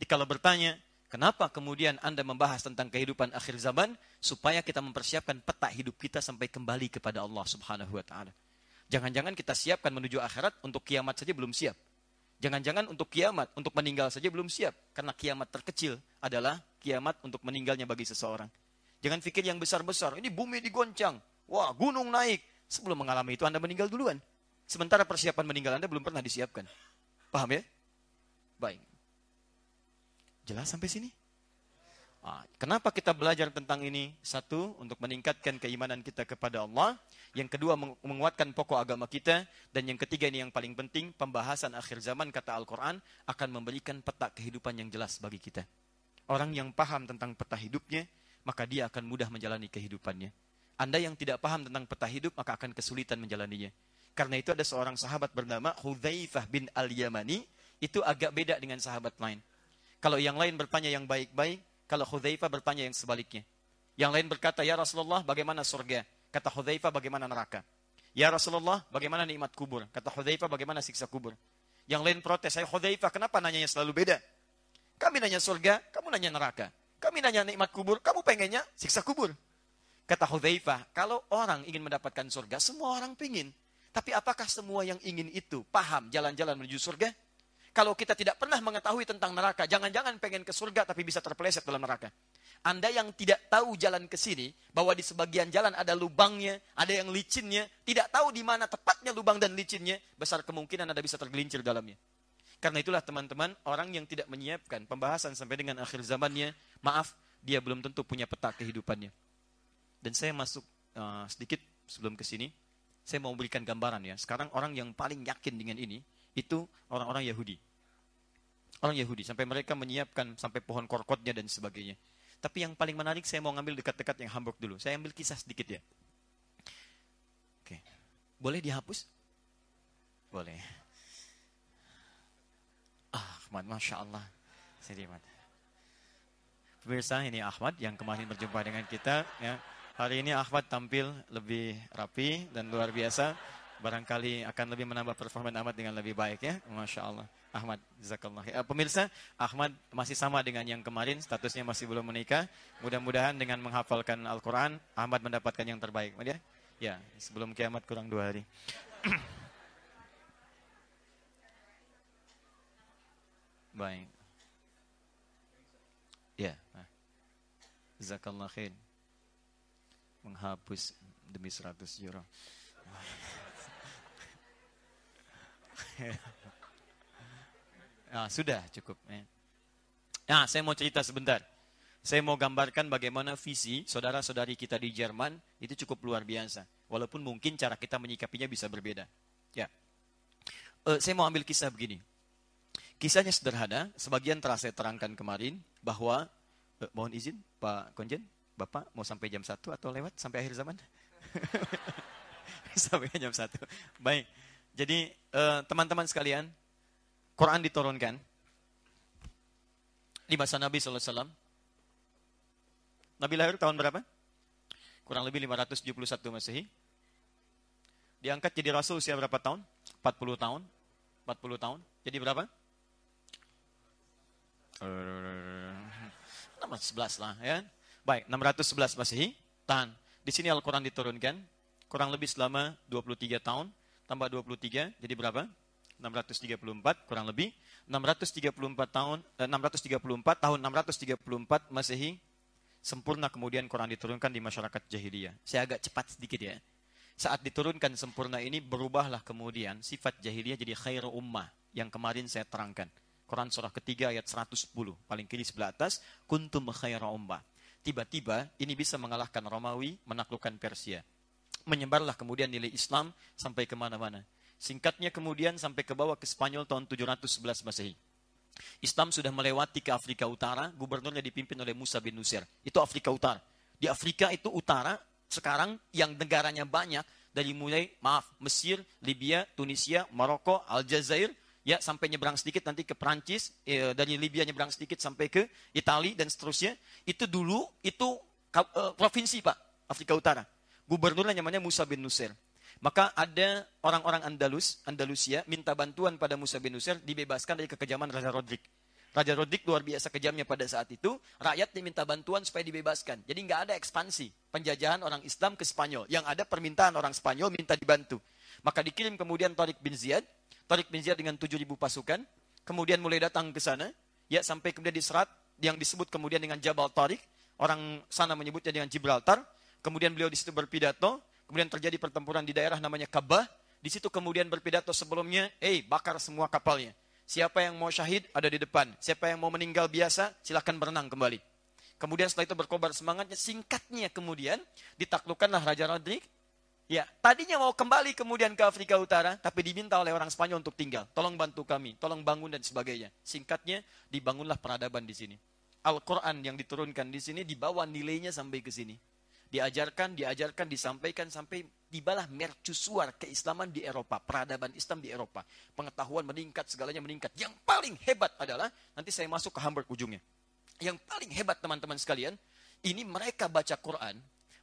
Jadi kalau bertanya, kenapa kemudian Anda membahas tentang kehidupan akhir zaman? Supaya kita mempersiapkan peta hidup kita sampai kembali kepada Allah subhanahu wa ta'ala. Jangan-jangan kita siapkan menuju akhirat untuk kiamat saja belum siap. Jangan-jangan untuk kiamat, untuk meninggal saja belum siap. Karena kiamat terkecil adalah kiamat untuk meninggalnya bagi seseorang. Jangan pikir yang besar-besar, ini bumi digoncang. Wah, gunung naik. Sebelum mengalami itu Anda meninggal duluan. Sementara persiapan meninggal Anda belum pernah disiapkan. Paham ya? Baik. Jelas sampai sini? Nah, kenapa kita belajar tentang ini? Satu, untuk meningkatkan keimanan kita kepada Allah. Yang kedua, menguatkan pokok agama kita. Dan yang ketiga ini yang paling penting, pembahasan akhir zaman kata Al-Quran akan memberikan peta kehidupan yang jelas bagi kita. Orang yang paham tentang peta hidupnya, maka dia akan mudah menjalani kehidupannya. Anda yang tidak paham tentang peta hidup, maka akan kesulitan menjalaninya. Karena itu ada seorang sahabat bernama Hudzaifah bin Al-Yamani, itu agak beda dengan sahabat lain. Kalau yang lain bertanya yang baik-baik, kalau Hudzaifah bertanya yang sebaliknya. Yang lain berkata, "Ya Rasulullah, bagaimana surga?" Kata Hudzaifah, "Bagaimana neraka?" "Ya Rasulullah, bagaimana nikmat kubur?" Kata Hudzaifah, "Bagaimana siksa kubur?" Yang lain protes, "Saya Hudzaifah, kenapa nanyanya selalu beda?" Kami nanya surga, kamu nanya neraka. Kami nanya nikmat kubur, kamu pengennya siksa kubur. Kata Hudzaifah, kalau orang ingin mendapatkan surga, semua orang pingin. Tapi apakah semua yang ingin itu paham jalan-jalan menuju surga? Kalau kita tidak pernah mengetahui tentang neraka, jangan-jangan pengen ke surga tapi bisa terpeleset dalam neraka. Anda yang tidak tahu jalan ke sini, bahwa di sebagian jalan ada lubangnya, ada yang licinnya, tidak tahu di mana tepatnya lubang dan licinnya, besar kemungkinan Anda bisa tergelincir dalamnya. Karena itulah teman-teman, orang yang tidak menyiapkan pembahasan sampai dengan akhir zamannya, maaf, dia belum tentu punya peta kehidupannya. Dan saya masuk uh, sedikit sebelum ke sini, saya mau berikan gambaran ya. Sekarang orang yang paling yakin dengan ini, itu orang-orang Yahudi. Orang Yahudi, sampai mereka menyiapkan sampai pohon korkotnya dan sebagainya. Tapi yang paling menarik saya mau ngambil dekat-dekat yang Hamburg dulu. Saya ambil kisah sedikit ya. Oke. Boleh dihapus? Boleh. Ah, Masya Allah. Saya Pemirsa, ini Ahmad yang kemarin berjumpa dengan kita. Ya. Hari ini Ahmad tampil lebih rapi dan luar biasa. Barangkali akan lebih menambah performa Ahmad dengan lebih baik ya. Masya Allah. Ahmad, jazakallah. Ya, pemirsa, Ahmad masih sama dengan yang kemarin, statusnya masih belum menikah. Mudah-mudahan dengan menghafalkan Al-Quran, Ahmad mendapatkan yang terbaik. Ya, ya sebelum kiamat kurang dua hari. Baik. Ya. Nah. Zakallah khair. Menghapus demi 100 euro. nah, sudah cukup. Ya. Nah, saya mau cerita sebentar. Saya mau gambarkan bagaimana visi saudara-saudari kita di Jerman itu cukup luar biasa. Walaupun mungkin cara kita menyikapinya bisa berbeda. Ya. Uh, saya mau ambil kisah begini. Kisahnya sederhana, sebagian telah saya terangkan kemarin bahwa eh, mohon izin Pak Konjen, Bapak mau sampai jam 1 atau lewat sampai akhir zaman? sampai jam 1. Baik. Jadi eh, teman-teman sekalian, Quran diturunkan di masa Nabi SAW. Nabi lahir tahun berapa? Kurang lebih 571 Masehi. Diangkat jadi rasul usia berapa tahun? 40 tahun. 40 tahun. Jadi berapa? 611 lah ya. Baik, 611 Masehi. Tahan. Di sini Al-Quran diturunkan. Kurang lebih selama 23 tahun. Tambah 23, jadi berapa? 634 kurang lebih. 634 tahun, eh, 634 tahun 634 Masehi. Sempurna kemudian Quran diturunkan di masyarakat jahiliyah. Saya agak cepat sedikit ya. Saat diturunkan sempurna ini berubahlah kemudian sifat jahiliyah jadi khairu ummah yang kemarin saya terangkan. Quran surah ketiga ayat 110, paling kiri sebelah atas, kuntum khaira ummah. Tiba-tiba ini bisa mengalahkan Romawi, menaklukkan Persia. Menyebarlah kemudian nilai Islam sampai ke mana-mana. Singkatnya kemudian sampai ke bawah ke Spanyol tahun 711 Masehi. Islam sudah melewati ke Afrika Utara, gubernurnya dipimpin oleh Musa bin Nusir. Itu Afrika Utara. Di Afrika itu utara, sekarang yang negaranya banyak, dari mulai, maaf, Mesir, Libya, Tunisia, Maroko, Aljazair, ya sampai nyebrang sedikit nanti ke Perancis, eh, dari Libya nyebrang sedikit sampai ke Italia dan seterusnya. Itu dulu itu uh, provinsi Pak, Afrika Utara. Gubernurnya namanya Musa bin Nusir. Maka ada orang-orang Andalus, Andalusia minta bantuan pada Musa bin Nusir dibebaskan dari kekejaman Raja Rodrik. Raja Rodrik luar biasa kejamnya pada saat itu, rakyat diminta bantuan supaya dibebaskan. Jadi nggak ada ekspansi penjajahan orang Islam ke Spanyol. Yang ada permintaan orang Spanyol minta dibantu. Maka dikirim kemudian Tariq bin Ziyad Tariq bin Ziyad dengan 7.000 pasukan, kemudian mulai datang ke sana, ya sampai kemudian diserat yang disebut kemudian dengan Jabal Tariq, orang sana menyebutnya dengan Gibraltar, kemudian beliau di situ berpidato, kemudian terjadi pertempuran di daerah namanya Kabah, di situ kemudian berpidato sebelumnya, eh bakar semua kapalnya. Siapa yang mau syahid ada di depan, siapa yang mau meninggal biasa silahkan berenang kembali. Kemudian setelah itu berkobar semangatnya, singkatnya kemudian ditaklukkanlah Raja Rodrik, Ya, tadinya mau kembali kemudian ke Afrika Utara, tapi diminta oleh orang Spanyol untuk tinggal. Tolong bantu kami, tolong bangun dan sebagainya. Singkatnya, dibangunlah peradaban di sini. Al-Quran yang diturunkan di sini dibawa nilainya sampai ke sini. Diajarkan, diajarkan, disampaikan sampai tibalah mercusuar keislaman di Eropa, peradaban Islam di Eropa. Pengetahuan meningkat, segalanya meningkat. Yang paling hebat adalah, nanti saya masuk ke Hamburg ujungnya. Yang paling hebat teman-teman sekalian, ini mereka baca Quran,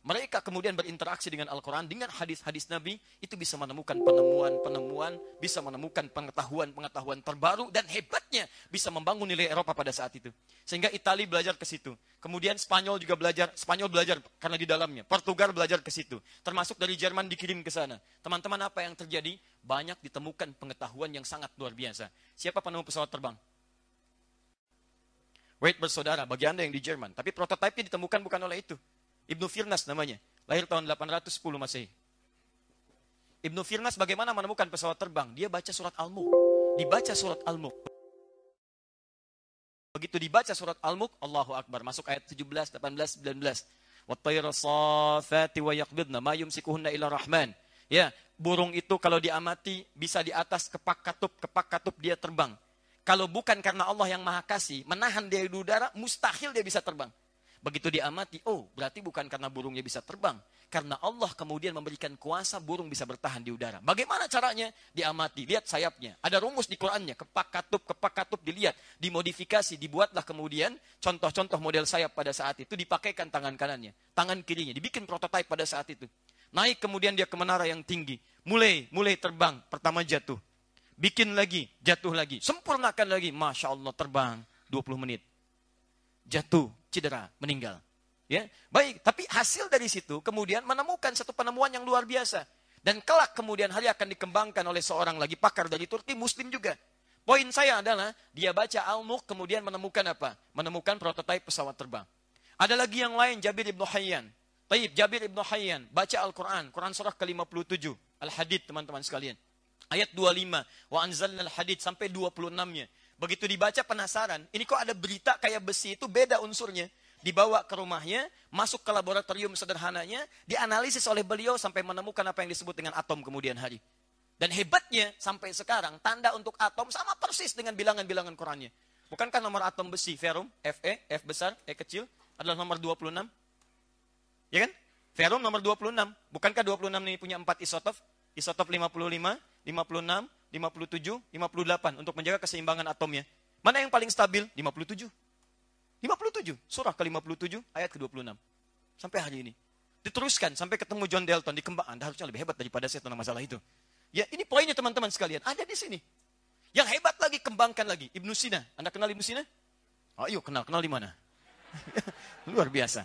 mereka kemudian berinteraksi dengan Al-Quran, dengan hadis-hadis Nabi, itu bisa menemukan penemuan-penemuan, bisa menemukan pengetahuan-pengetahuan terbaru, dan hebatnya bisa membangun nilai Eropa pada saat itu. Sehingga Italia belajar ke situ. Kemudian Spanyol juga belajar, Spanyol belajar karena di dalamnya. Portugal belajar ke situ. Termasuk dari Jerman dikirim ke sana. Teman-teman apa yang terjadi? Banyak ditemukan pengetahuan yang sangat luar biasa. Siapa penemu pesawat terbang? Wait bersaudara, bagi Anda yang di Jerman. Tapi prototipe ditemukan bukan oleh itu. Ibnu Firnas namanya. Lahir tahun 810 Masehi. Ibnu Firnas bagaimana menemukan pesawat terbang? Dia baca surat Al-Mulk. Dibaca surat Al-Mulk. Begitu dibaca surat Al-Mulk, Allahu Akbar. Masuk ayat 17, 18, 19. Wattayra safati wa yaqbidna ma yumsikuhunna ila rahman. Ya, burung itu kalau diamati bisa di atas kepak katup, kepak katup dia terbang. Kalau bukan karena Allah yang maha kasih, menahan dia di udara, mustahil dia bisa terbang. Begitu diamati, oh berarti bukan karena burungnya bisa terbang. Karena Allah kemudian memberikan kuasa burung bisa bertahan di udara. Bagaimana caranya? Diamati, lihat sayapnya. Ada rumus di Qurannya, kepak katup, kepak katup dilihat. Dimodifikasi, dibuatlah kemudian contoh-contoh model sayap pada saat itu. Dipakaikan tangan kanannya, tangan kirinya. Dibikin prototipe pada saat itu. Naik kemudian dia ke menara yang tinggi. Mulai, mulai terbang. Pertama jatuh. Bikin lagi, jatuh lagi. Sempurnakan lagi. Masya Allah terbang 20 menit. Jatuh, cedera, meninggal. Ya, baik. Tapi hasil dari situ kemudian menemukan satu penemuan yang luar biasa. Dan kelak kemudian hari akan dikembangkan oleh seorang lagi pakar dari Turki, Muslim juga. Poin saya adalah dia baca Al-Nuq kemudian menemukan apa? Menemukan prototipe pesawat terbang. Ada lagi yang lain Jabir ibnu Hayyan. Taib Jabir ibnu Hayyan baca Al-Quran, Quran surah ke-57, Al-Hadid teman-teman sekalian. Ayat 25, wa anzalna al-hadid sampai 26-nya. Begitu dibaca penasaran, ini kok ada berita kayak besi itu beda unsurnya dibawa ke rumahnya, masuk ke laboratorium sederhananya, dianalisis oleh beliau sampai menemukan apa yang disebut dengan atom kemudian hari. Dan hebatnya sampai sekarang tanda untuk atom sama persis dengan bilangan-bilangan Qurannya. Bukankah nomor atom besi ferum, Fe, F besar, E kecil adalah nomor 26? Ya kan? Ferum nomor 26. Bukankah 26 ini punya 4 isotop? Isotop 55, 56, 57, 58 untuk menjaga keseimbangan atomnya. Mana yang paling stabil? 57. 57, surah ke-57 ayat ke-26. Sampai hari ini. Diteruskan sampai ketemu John Dalton di kembang. Anda harusnya lebih hebat daripada saya tentang masalah itu. Ya, ini poinnya teman-teman sekalian. Ada di sini. Yang hebat lagi, kembangkan lagi. Ibnu Sina. Anda kenal Ibnu Sina? Oh, yuk kenal. Kenal di mana? Luar biasa.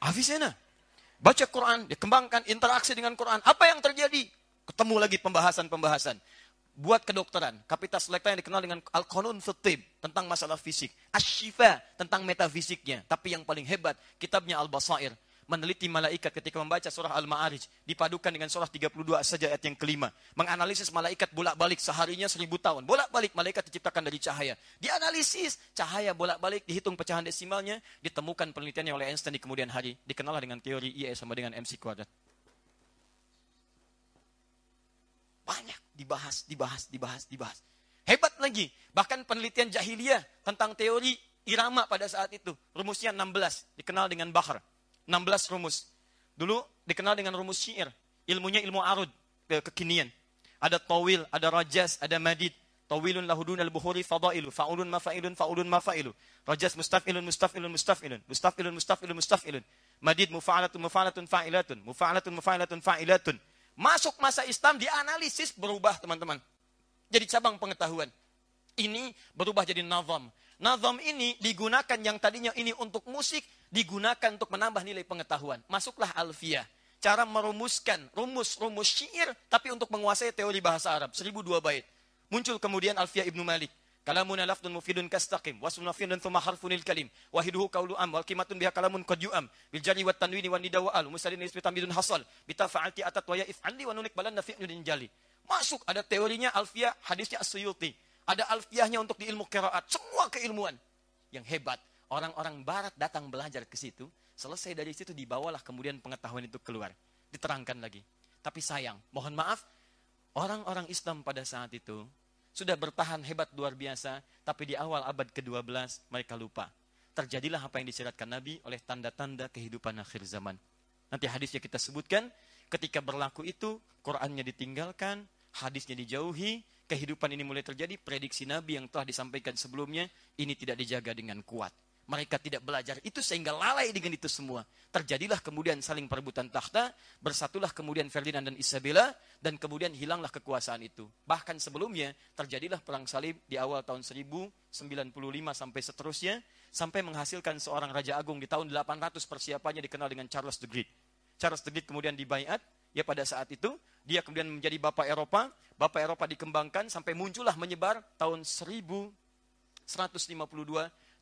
Avicenna. Baca Quran, dikembangkan interaksi dengan Quran. Apa yang terjadi? Ketemu lagi pembahasan-pembahasan buat kedokteran. Kapital selekta yang dikenal dengan Al-Qanun tentang masalah fisik. Ashifa tentang metafisiknya. Tapi yang paling hebat, kitabnya Al-Basair. Meneliti malaikat ketika membaca surah Al-Ma'arij. Dipadukan dengan surah 32 saja ayat yang kelima. Menganalisis malaikat bolak-balik seharinya seribu tahun. Bolak-balik malaikat diciptakan dari cahaya. Dianalisis cahaya bolak-balik, dihitung pecahan desimalnya. Ditemukan penelitiannya oleh Einstein di kemudian hari. Dikenal dengan teori I sama dengan MC kuadrat. Banyak dibahas, dibahas, dibahas, dibahas. Hebat lagi. Bahkan penelitian jahiliyah tentang teori irama pada saat itu. Rumusnya 16. Dikenal dengan bahar. 16 rumus. Dulu dikenal dengan rumus syair. Ilmunya ilmu arud. Ke kekinian. Ada tawil, ada rajas, ada madid. Tawilun lahudun al-buhuri fadailu. Fa'ulun mafa'ilun, fa'ulun mafa'ilu. Rajas mustaf'ilun, mustaf'ilun, mustaf'ilun. Mustaf'ilun, mustaf'ilun, mustaf'ilun. Madid mufa'alatun, mufa'alatun, fa'ilatun. Mufa'alatun, mufa'alatun, fa'ilatun. Masuk masa Islam dianalisis berubah teman-teman. Jadi cabang pengetahuan. Ini berubah jadi nazam. Nazam ini digunakan yang tadinya ini untuk musik, digunakan untuk menambah nilai pengetahuan. Masuklah alfiah. Cara merumuskan rumus-rumus syair, tapi untuk menguasai teori bahasa Arab. Seribu dua bait. Muncul kemudian alfiah Ibnu Malik. Kalamun lafdun mufidun kastaqim wasmun mufidun thumma harfunil kalim. Wahiduhu qawlu am wal kimatun biha kalamun qad yu'am. Bil jari wat tanwini wan nida wa al. Musalin ismi tamidun hasal. Bitafa'alti atat wa ya'if andi wa nunik balan nafi'un jali. Masuk ada teorinya alfiah hadisnya as-suyuti. Ada alfiahnya untuk di ilmu qiraat. Semua keilmuan. Yang hebat orang-orang barat datang belajar ke situ. Selesai dari situ dibawalah kemudian pengetahuan itu keluar. Diterangkan lagi. Tapi sayang mohon maaf orang-orang Islam pada saat itu sudah bertahan hebat luar biasa, tapi di awal abad ke-12 mereka lupa. Terjadilah apa yang disyaratkan Nabi oleh tanda-tanda kehidupan akhir zaman. Nanti hadisnya kita sebutkan, ketika berlaku itu, Qurannya ditinggalkan, hadisnya dijauhi, kehidupan ini mulai terjadi, prediksi Nabi yang telah disampaikan sebelumnya, ini tidak dijaga dengan kuat. Mereka tidak belajar itu sehingga lalai dengan itu semua. Terjadilah kemudian saling perebutan takhta, bersatulah kemudian Ferdinand dan Isabella, dan kemudian hilanglah kekuasaan itu. Bahkan sebelumnya terjadilah perang salib di awal tahun 1095 sampai seterusnya, sampai menghasilkan seorang Raja Agung di tahun 800 persiapannya dikenal dengan Charles the Great. Charles the Great kemudian dibayat, ya pada saat itu, dia kemudian menjadi Bapak Eropa, Bapak Eropa dikembangkan sampai muncullah menyebar tahun 1152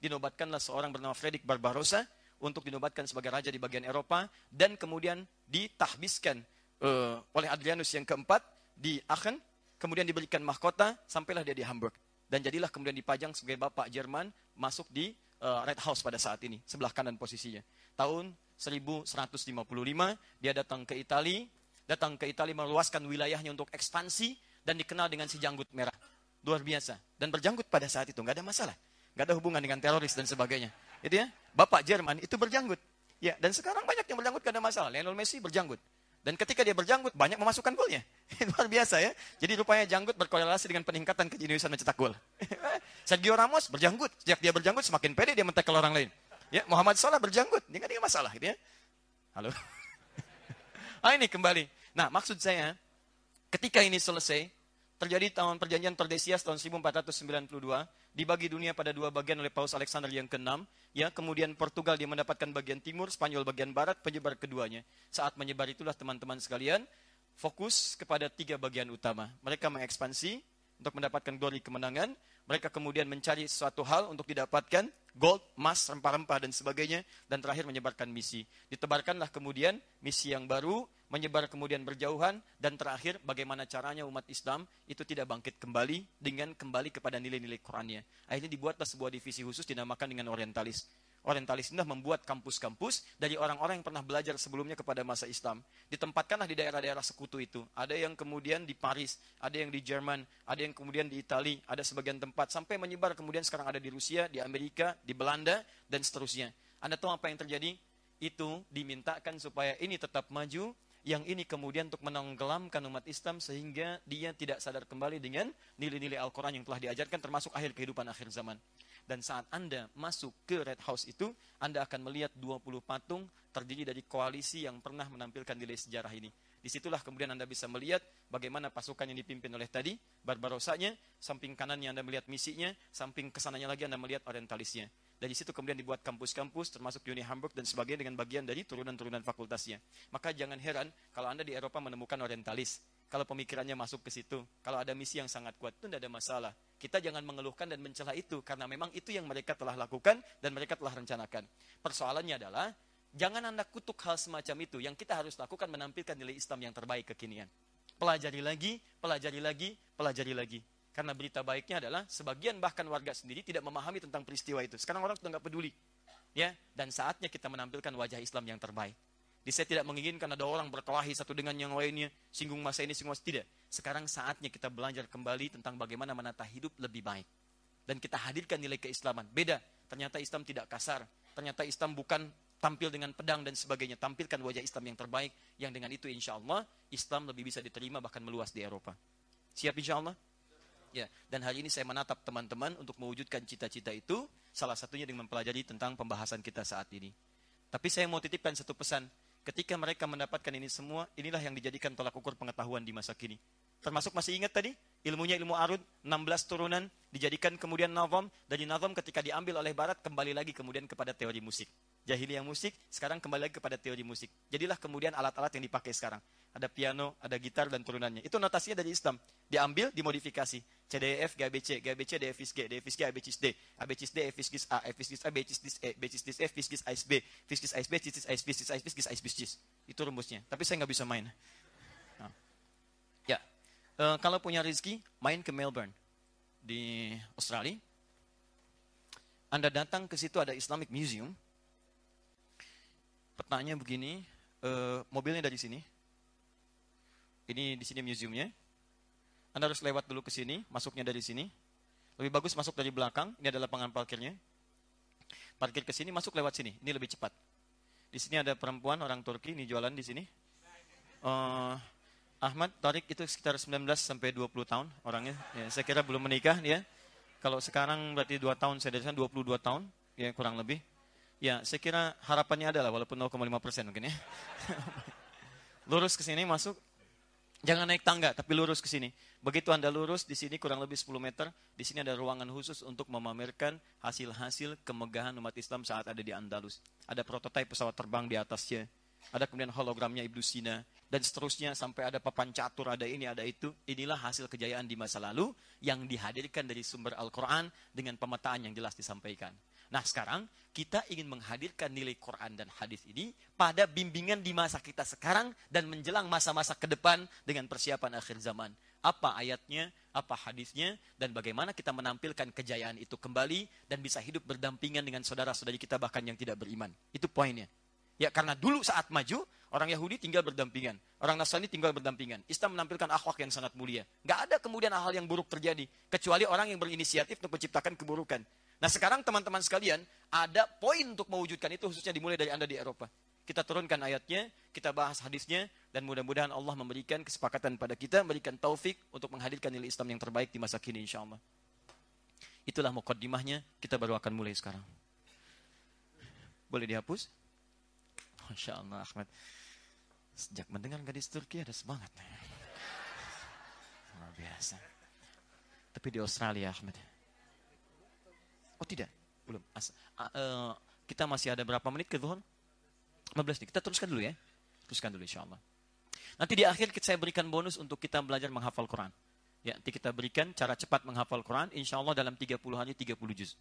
dinobatkanlah seorang bernama Fredrik Barbarossa untuk dinobatkan sebagai raja di bagian Eropa dan kemudian ditahbiskan uh, oleh Adrianus yang keempat di Aachen, kemudian diberikan mahkota sampailah dia di Hamburg dan jadilah kemudian dipajang sebagai bapak Jerman masuk di uh, Red House pada saat ini, sebelah kanan posisinya. Tahun 1155 dia datang ke Italia, datang ke Italia meluaskan wilayahnya untuk ekspansi dan dikenal dengan si janggut merah. Luar biasa. Dan berjanggut pada saat itu, nggak ada masalah. Gak ada hubungan dengan teroris dan sebagainya. Itu ya. Bapak Jerman itu berjanggut. Ya, dan sekarang banyak yang berjanggut karena masalah. Lionel Messi berjanggut. Dan ketika dia berjanggut, banyak memasukkan golnya. Luar biasa ya. Jadi rupanya janggut berkorelasi dengan peningkatan kejeniusan mencetak gol. Sergio Ramos berjanggut. Sejak dia berjanggut, semakin pede dia mentekel orang lain. Ya, Muhammad Salah berjanggut. Dia kan masalah gitu ya. Halo. ah ini kembali. Nah, maksud saya, ketika ini selesai, terjadi tahun perjanjian Tordesias tahun 1492, dibagi dunia pada dua bagian oleh Paus Alexander yang ke-6, ya, kemudian Portugal dia mendapatkan bagian timur, Spanyol bagian barat, penyebar keduanya. Saat menyebar itulah teman-teman sekalian, fokus kepada tiga bagian utama. Mereka mengekspansi untuk mendapatkan glory kemenangan, mereka kemudian mencari suatu hal untuk didapatkan, gold, emas, rempah-rempah, dan sebagainya, dan terakhir menyebarkan misi. Ditebarkanlah kemudian misi yang baru, menyebar kemudian berjauhan, dan terakhir bagaimana caranya umat Islam itu tidak bangkit kembali dengan kembali kepada nilai-nilai Qurannya. Akhirnya dibuatlah sebuah divisi khusus dinamakan dengan orientalis. Orientalis ini membuat kampus-kampus dari orang-orang yang pernah belajar sebelumnya kepada masa Islam. Ditempatkanlah di daerah-daerah sekutu itu. Ada yang kemudian di Paris, ada yang di Jerman, ada yang kemudian di Italia, ada sebagian tempat. Sampai menyebar kemudian sekarang ada di Rusia, di Amerika, di Belanda, dan seterusnya. Anda tahu apa yang terjadi? Itu dimintakan supaya ini tetap maju, yang ini kemudian untuk menenggelamkan umat Islam sehingga dia tidak sadar kembali dengan nilai-nilai Al-Quran yang telah diajarkan termasuk akhir kehidupan akhir zaman. Dan saat Anda masuk ke Red House itu, Anda akan melihat 20 patung terdiri dari koalisi yang pernah menampilkan nilai sejarah ini. Di situlah kemudian Anda bisa melihat bagaimana pasukan yang dipimpin oleh tadi, Barbarosanya, samping kanannya Anda melihat misinya, samping ke sananya lagi Anda melihat orientalisnya. Dari situ kemudian dibuat kampus-kampus termasuk Uni Hamburg dan sebagainya dengan bagian dari turunan-turunan fakultasnya. Maka jangan heran kalau Anda di Eropa menemukan orientalis. Kalau pemikirannya masuk ke situ, kalau ada misi yang sangat kuat itu tidak ada masalah. Kita jangan mengeluhkan dan mencela itu karena memang itu yang mereka telah lakukan dan mereka telah rencanakan. Persoalannya adalah jangan Anda kutuk hal semacam itu. Yang kita harus lakukan menampilkan nilai Islam yang terbaik kekinian. Pelajari lagi, pelajari lagi, pelajari lagi. Karena berita baiknya adalah sebagian bahkan warga sendiri tidak memahami tentang peristiwa itu. Sekarang orang sudah nggak peduli. Ya, dan saatnya kita menampilkan wajah Islam yang terbaik. Di saya tidak menginginkan ada orang berkelahi satu dengan yang lainnya, singgung masa ini, singgung masa tidak. Sekarang saatnya kita belajar kembali tentang bagaimana menata hidup lebih baik. Dan kita hadirkan nilai keislaman. Beda, ternyata Islam tidak kasar. Ternyata Islam bukan tampil dengan pedang dan sebagainya. Tampilkan wajah Islam yang terbaik, yang dengan itu insya Allah, Islam lebih bisa diterima bahkan meluas di Eropa. Siap insya Allah? Ya, dan hari ini saya menatap teman-teman untuk mewujudkan cita-cita itu, salah satunya dengan mempelajari tentang pembahasan kita saat ini. Tapi saya mau titipkan satu pesan, ketika mereka mendapatkan ini semua, inilah yang dijadikan tolak ukur pengetahuan di masa kini. Termasuk masih ingat tadi, ilmunya ilmu arud, 16 turunan, dijadikan kemudian nazam, dari nazam ketika diambil oleh barat, kembali lagi kemudian kepada teori musik. Jahiliyah musik, sekarang kembali lagi kepada teori musik. Jadilah kemudian alat-alat yang dipakai sekarang ada piano, ada gitar dan turunannya. Itu notasinya dari Islam. Diambil, dimodifikasi. C, D, E, F, G, A, B, C, G, A, B, C, D, F, G, D, F, G, A, B, C, D, A, B, C, D, F, G, A, F, G, A, B, C, D, E, B, C, D, F, G, A, B, F, G, A, B, Itu rumusnya. Tapi saya nggak bisa main. Nah. Ya, uh, kalau punya rezeki, main ke Melbourne di Australia. Anda datang ke situ ada Islamic Museum. Petanya begini, uh, mobilnya dari sini, ini di sini museumnya. Anda harus lewat dulu ke sini, masuknya dari sini. Lebih bagus masuk dari belakang, ini adalah lapangan parkirnya. Parkir ke sini, masuk lewat sini, ini lebih cepat. Di sini ada perempuan orang Turki, ini jualan di sini. Uh, Ahmad Tarik itu sekitar 19 sampai 20 tahun orangnya. Ya, saya kira belum menikah dia. Kalau sekarang berarti 2 tahun, saya dari sana 22 tahun, ya kurang lebih. Ya, saya kira harapannya adalah walaupun 0,5 persen mungkin ya. Lurus ke sini masuk, Jangan naik tangga, tapi lurus ke sini. Begitu Anda lurus, di sini kurang lebih 10 meter, di sini ada ruangan khusus untuk memamerkan hasil-hasil kemegahan umat Islam saat ada di Andalus. Ada prototipe pesawat terbang di atasnya, ada kemudian hologramnya Ibnu Sina, dan seterusnya sampai ada papan catur, ada ini, ada itu. Inilah hasil kejayaan di masa lalu yang dihadirkan dari sumber Al-Quran dengan pemetaan yang jelas disampaikan. Nah sekarang kita ingin menghadirkan nilai Quran dan hadis ini pada bimbingan di masa kita sekarang dan menjelang masa-masa ke depan dengan persiapan akhir zaman. Apa ayatnya, apa hadisnya, dan bagaimana kita menampilkan kejayaan itu kembali dan bisa hidup berdampingan dengan saudara-saudari kita bahkan yang tidak beriman. Itu poinnya. Ya karena dulu saat maju, orang Yahudi tinggal berdampingan. Orang Nasrani tinggal berdampingan. Islam menampilkan akhlak yang sangat mulia. Gak ada kemudian hal-hal yang buruk terjadi. Kecuali orang yang berinisiatif untuk menciptakan keburukan. Nah sekarang teman-teman sekalian, ada poin untuk mewujudkan itu khususnya dimulai dari Anda di Eropa. Kita turunkan ayatnya, kita bahas hadisnya, dan mudah-mudahan Allah memberikan kesepakatan pada kita, memberikan taufik untuk menghadirkan nilai Islam yang terbaik di masa kini insya Allah. Itulah mukaddimahnya, kita baru akan mulai sekarang. Boleh dihapus? Masya Allah Ahmad. Sejak mendengar gadis Turki ada semangat. Luar biasa. Tapi di Australia Ahmad. Oh tidak, belum. As, uh, uh, kita masih ada berapa menit ke Zuhur? 15 nih. Kita teruskan dulu ya. Teruskan dulu insya Allah. Nanti di akhir saya berikan bonus untuk kita belajar menghafal Quran. Ya, nanti kita berikan cara cepat menghafal Quran. Insya Allah dalam 30 hari 30 juz.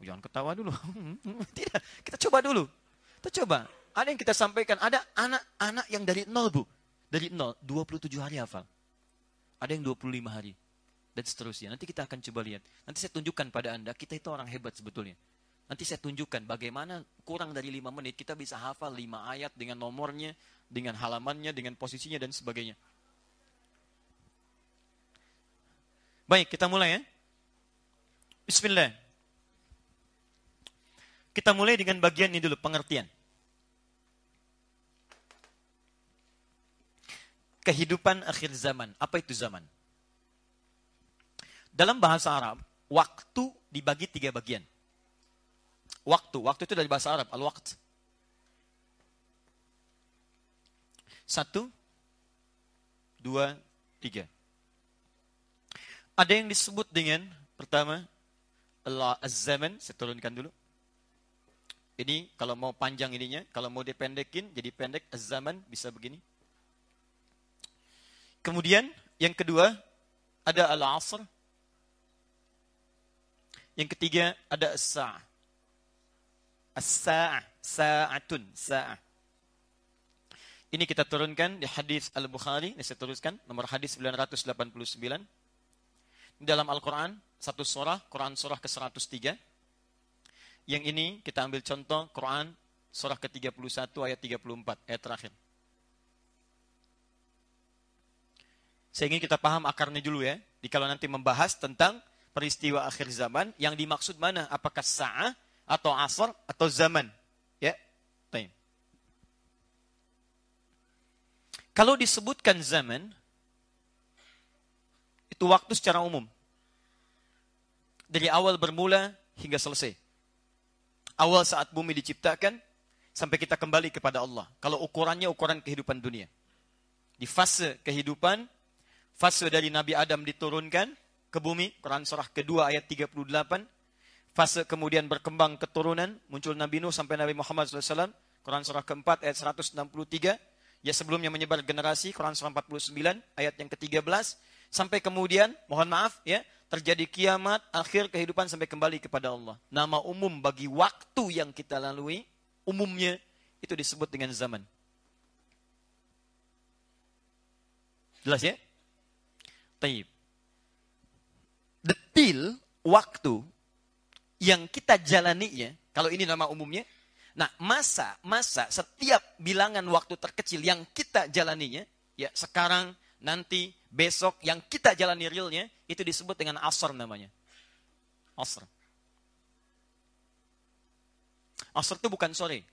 Jangan ketawa dulu. Tidak, kita coba dulu. Kita coba. Ada yang kita sampaikan. Ada anak-anak yang dari nol, Bu. Dari nol, 27 hari hafal. Ada yang 25 hari dan seterusnya. Nanti kita akan coba lihat. Nanti saya tunjukkan pada Anda, kita itu orang hebat sebetulnya. Nanti saya tunjukkan bagaimana kurang dari lima menit kita bisa hafal lima ayat dengan nomornya, dengan halamannya, dengan posisinya dan sebagainya. Baik, kita mulai ya. Bismillah. Kita mulai dengan bagian ini dulu, pengertian. Kehidupan akhir zaman. Apa itu zaman? Dalam bahasa Arab, waktu dibagi tiga bagian. Waktu, waktu itu dari bahasa Arab, al-waqt. Satu, dua, tiga. Ada yang disebut dengan, pertama, Allah az-zaman, saya turunkan dulu. Ini kalau mau panjang ininya, kalau mau dipendekin, jadi pendek, az-zaman, bisa begini. Kemudian, yang kedua, ada al-asr, yang ketiga ada as-sa'ah. As-sa'ah, sa'atun, sa'ah. Ini kita turunkan di hadis Al-Bukhari, ini saya teruskan, nomor hadis 989. Dalam Al-Quran, satu surah, Quran surah ke-103. Yang ini kita ambil contoh Quran surah ke-31 ayat 34, ayat terakhir. Saya ingin kita paham akarnya dulu ya. Di kalau nanti membahas tentang peristiwa akhir zaman yang dimaksud mana? Apakah sa'ah atau asar atau zaman? Ya. Baik. Kalau disebutkan zaman itu waktu secara umum. Dari awal bermula hingga selesai. Awal saat bumi diciptakan sampai kita kembali kepada Allah. Kalau ukurannya ukuran kehidupan dunia. Di fase kehidupan, fase dari Nabi Adam diturunkan ke bumi, Quran surah kedua ayat 38. Fase kemudian berkembang keturunan, muncul Nabi Nuh sampai Nabi Muhammad SAW. Quran surah keempat ayat 163. Ya sebelumnya menyebar generasi, Quran surah 49 ayat yang ke-13. Sampai kemudian, mohon maaf ya, terjadi kiamat, akhir kehidupan sampai kembali kepada Allah. Nama umum bagi waktu yang kita lalui, umumnya itu disebut dengan zaman. Jelas ya? Taib detil waktu yang kita jalani ya, kalau ini nama umumnya, nah masa masa setiap bilangan waktu terkecil yang kita jalaninya, ya sekarang, nanti, besok yang kita jalani realnya itu disebut dengan asr namanya. Asr. Asr itu bukan sore.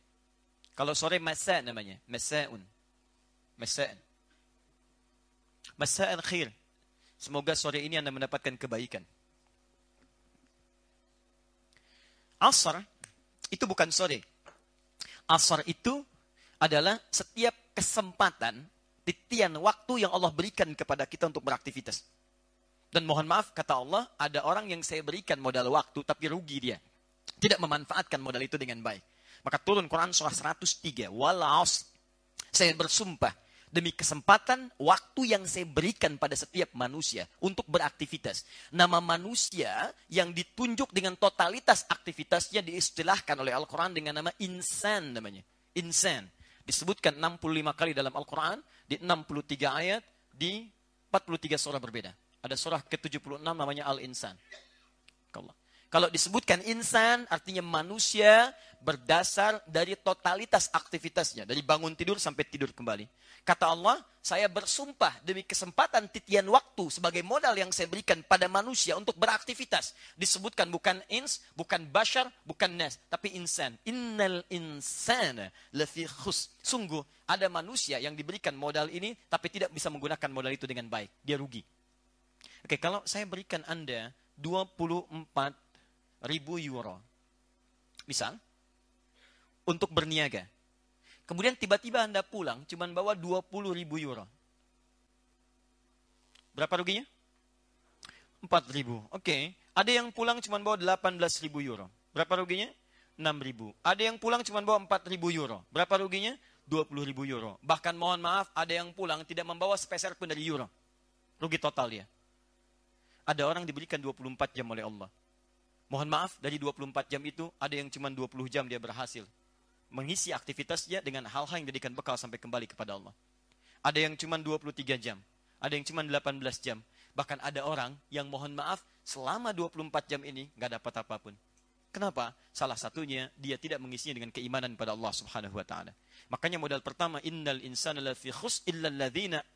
Kalau sore masa namanya, masaun. Masa'an. Masa'an khir. Semoga sore ini Anda mendapatkan kebaikan. Asar itu bukan sore. Asar itu adalah setiap kesempatan, titian waktu yang Allah berikan kepada kita untuk beraktivitas. Dan mohon maaf, kata Allah, ada orang yang saya berikan modal waktu, tapi rugi dia. Tidak memanfaatkan modal itu dengan baik. Maka turun Quran surah 103. Walaus. Saya bersumpah demi kesempatan waktu yang saya berikan pada setiap manusia untuk beraktivitas. Nama manusia yang ditunjuk dengan totalitas aktivitasnya diistilahkan oleh Al-Quran dengan nama insan namanya. Insan. Disebutkan 65 kali dalam Al-Quran, di 63 ayat, di 43 surah berbeda. Ada surah ke-76 namanya Al-Insan. Kalau disebutkan insan artinya manusia berdasar dari totalitas aktivitasnya. Dari bangun tidur sampai tidur kembali. Kata Allah, saya bersumpah demi kesempatan titian waktu sebagai modal yang saya berikan pada manusia untuk beraktivitas. Disebutkan bukan ins, bukan bashar, bukan nas, tapi insan. Innal insana lafi khus. Sungguh ada manusia yang diberikan modal ini tapi tidak bisa menggunakan modal itu dengan baik. Dia rugi. Oke, kalau saya berikan Anda 24 ribu euro. Misal, untuk berniaga. Kemudian tiba-tiba Anda pulang, cuma bawa 20 ribu euro. Berapa ruginya? 4 ribu. Oke. Okay. Ada yang pulang cuma bawa 18 ribu euro. Berapa ruginya? 6 ribu. Ada yang pulang cuma bawa 4 ribu euro. Berapa ruginya? 20 ribu euro. Bahkan mohon maaf, ada yang pulang tidak membawa sepeser pun dari euro. Rugi total dia. Ada orang diberikan 24 jam oleh Allah. Mohon maaf, dari 24 jam itu ada yang cuma 20 jam dia berhasil mengisi aktivitasnya dengan hal-hal yang jadikan bekal sampai kembali kepada Allah. Ada yang cuma 23 jam, ada yang cuma 18 jam. Bahkan ada orang yang mohon maaf selama 24 jam ini nggak dapat apa pun. Kenapa? Salah satunya dia tidak mengisinya dengan keimanan pada Allah Subhanahu wa taala. Makanya modal pertama innal insana lafi khus illa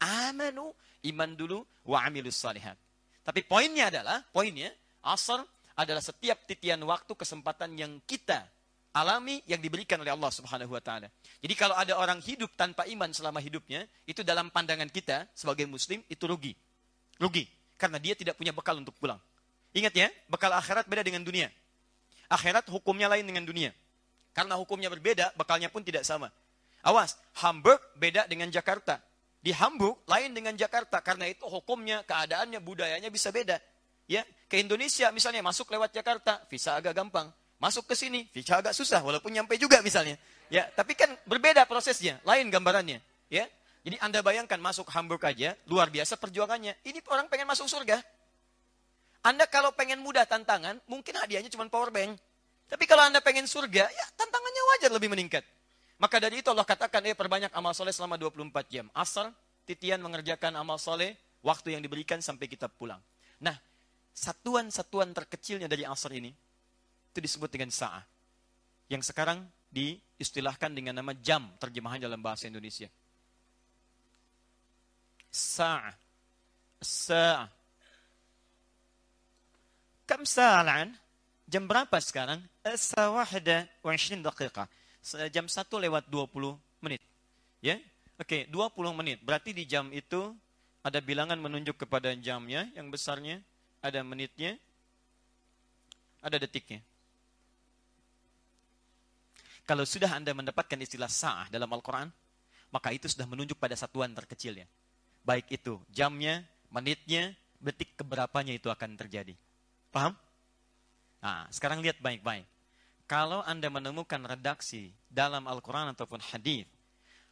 amanu iman dulu wa amilus salihat. Tapi poinnya adalah poinnya asar adalah setiap titian waktu kesempatan yang kita alami yang diberikan oleh Allah Subhanahu wa taala. Jadi kalau ada orang hidup tanpa iman selama hidupnya, itu dalam pandangan kita sebagai muslim itu rugi. Rugi karena dia tidak punya bekal untuk pulang. Ingat ya, bekal akhirat beda dengan dunia. Akhirat hukumnya lain dengan dunia. Karena hukumnya berbeda, bekalnya pun tidak sama. Awas, Hamburg beda dengan Jakarta. Di Hamburg lain dengan Jakarta karena itu hukumnya, keadaannya, budayanya bisa beda. Ya, ke Indonesia misalnya masuk lewat Jakarta, visa agak gampang. Masuk ke sini, visa agak susah walaupun nyampe juga misalnya. Ya, tapi kan berbeda prosesnya, lain gambarannya, ya. Jadi Anda bayangkan masuk Hamburg aja, luar biasa perjuangannya. Ini orang pengen masuk surga. Anda kalau pengen mudah tantangan, mungkin hadiahnya cuma power bank. Tapi kalau Anda pengen surga, ya tantangannya wajar lebih meningkat. Maka dari itu Allah katakan, eh perbanyak amal soleh selama 24 jam. Asal titian mengerjakan amal soleh, waktu yang diberikan sampai kita pulang. Nah, satuan-satuan terkecilnya dari asar ini, itu disebut dengan sa'ah. Yang sekarang diistilahkan dengan nama jam, terjemahan dalam bahasa Indonesia. Sa'ah. Sa'ah. Kam sa'alan? Jam berapa sekarang? Sa'wahda wa 20 daqiqah. Jam 1 lewat 20 menit. Ya? Oke, okay, 20 menit. Berarti di jam itu ada bilangan menunjuk kepada jamnya yang besarnya ada menitnya, ada detiknya. Kalau sudah Anda mendapatkan istilah sa'ah dalam Al-Quran, maka itu sudah menunjuk pada satuan terkecilnya. Baik itu jamnya, menitnya, detik keberapanya itu akan terjadi. Paham? Nah, sekarang lihat baik-baik. Kalau Anda menemukan redaksi dalam Al-Quran ataupun hadis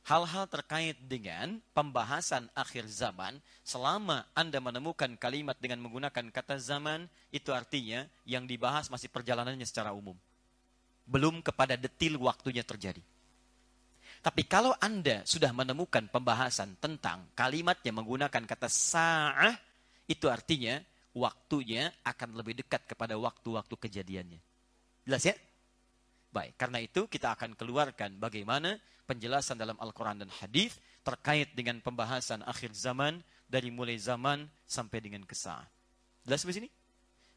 hal-hal terkait dengan pembahasan akhir zaman, selama Anda menemukan kalimat dengan menggunakan kata zaman, itu artinya yang dibahas masih perjalanannya secara umum. Belum kepada detil waktunya terjadi. Tapi kalau Anda sudah menemukan pembahasan tentang kalimat yang menggunakan kata sa'ah, itu artinya waktunya akan lebih dekat kepada waktu-waktu kejadiannya. Jelas ya? Baik, karena itu kita akan keluarkan bagaimana penjelasan dalam Al-Quran dan Hadis terkait dengan pembahasan akhir zaman dari mulai zaman sampai dengan kesah. Jelas sampai sini?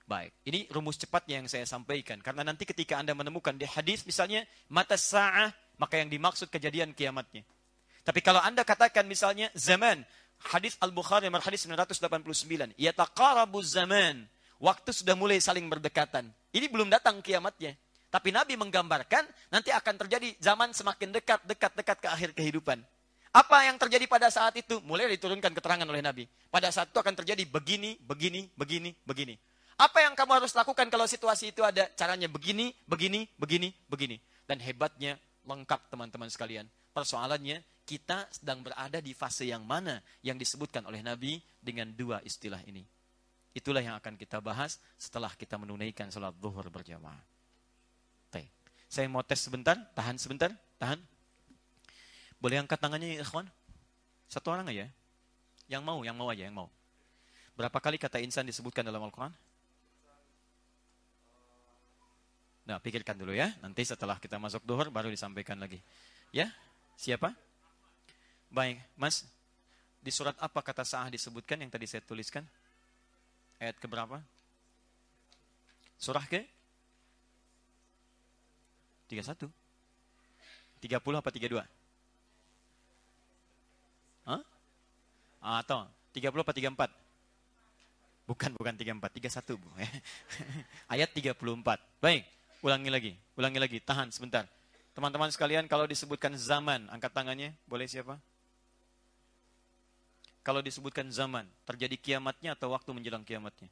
Baik, ini rumus cepatnya yang saya sampaikan. Karena nanti ketika Anda menemukan di hadis misalnya, mata sa'ah, maka yang dimaksud kejadian kiamatnya. Tapi kalau Anda katakan misalnya zaman, hadis Al-Bukhari nomor hadis 989, yataqarabu zaman, waktu sudah mulai saling berdekatan. Ini belum datang kiamatnya. Tapi Nabi menggambarkan nanti akan terjadi zaman semakin dekat, dekat, dekat ke akhir kehidupan. Apa yang terjadi pada saat itu? Mulai diturunkan keterangan oleh Nabi. Pada saat itu akan terjadi begini, begini, begini, begini. Apa yang kamu harus lakukan kalau situasi itu ada? Caranya begini, begini, begini, begini. Dan hebatnya lengkap teman-teman sekalian. Persoalannya kita sedang berada di fase yang mana yang disebutkan oleh Nabi dengan dua istilah ini. Itulah yang akan kita bahas setelah kita menunaikan sholat zuhur berjamaah. Saya mau tes sebentar, tahan sebentar, tahan. Boleh angkat tangannya ya, ikhwan? Satu orang aja. Yang mau, yang mau aja, yang mau. Berapa kali kata insan disebutkan dalam Al-Quran? Nah, pikirkan dulu ya. Nanti setelah kita masuk duhur baru disampaikan lagi. Ya? Siapa? Baik, Mas. Di surat apa kata sah disebutkan yang tadi saya tuliskan? Ayat ke berapa? Surah ke? 31. 30 apa 32? Hah? Atau 30 apa 34? Bukan, bukan 34, 31 Bu. Ayat 34. Baik, ulangi lagi, ulangi lagi, tahan sebentar. Teman-teman sekalian, kalau disebutkan zaman, angkat tangannya, boleh siapa? Kalau disebutkan zaman, terjadi kiamatnya atau waktu menjelang kiamatnya?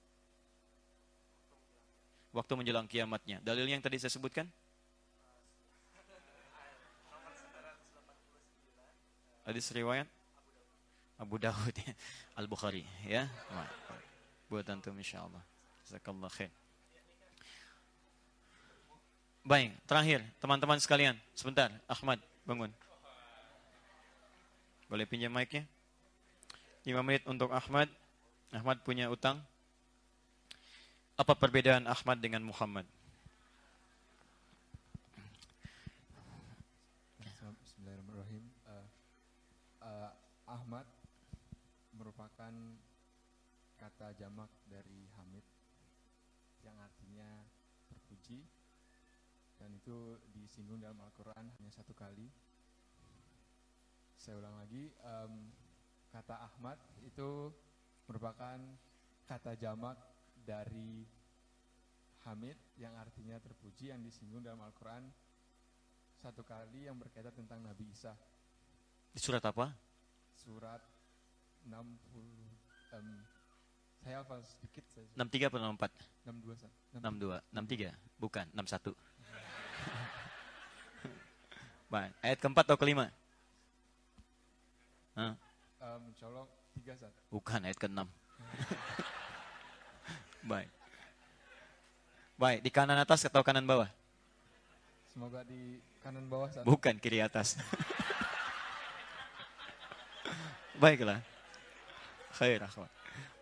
Waktu menjelang kiamatnya. Dalil yang tadi saya sebutkan? Hadis riwayat Abu Dawud ya. Al-Bukhari ya. Buat antum insyaallah. Jazakallah khair. Baik, terakhir teman-teman sekalian, sebentar, Ahmad bangun. Boleh pinjam mic-nya? 5 menit untuk Ahmad. Ahmad punya utang. Apa perbedaan Ahmad dengan Muhammad? Bismillahirrahmanirrahim. Uh, uh, Ahmad merupakan kata jamak dari Hamid yang artinya terpuji dan itu disinggung dalam Al-Quran hanya satu kali. Saya ulang lagi, um, kata Ahmad itu merupakan kata jamak dari Hamid yang artinya terpuji yang disinggung dalam Al-Quran satu kali yang berkaitan tentang Nabi Isa. Di surat apa? Surat 60 um, saya hafal sedikit saya. 63 atau 64? 62. Sa. 62, 63, bukan 61. Baik, ayat keempat atau kelima? Hah? Um, insya Allah tiga saat. Bukan ayat keenam. Baik. Baik, di kanan atas atau kanan bawah? Semoga di kanan bawah saat. Bukan kiri atas. Baiklah. Khair Ahmad.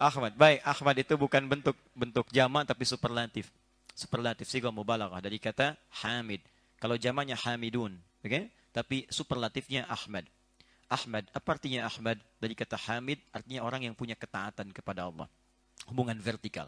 Ahmad, baik. Ahmad itu bukan bentuk bentuk jama tapi superlatif. Superlatif siga mubalaghah dari kata Hamid. Kalau jamaknya Hamidun, oke? Okay? Tapi superlatifnya Ahmad. Ahmad, apa artinya Ahmad? Dari kata Hamid artinya orang yang punya ketaatan kepada Allah. Hubungan vertikal.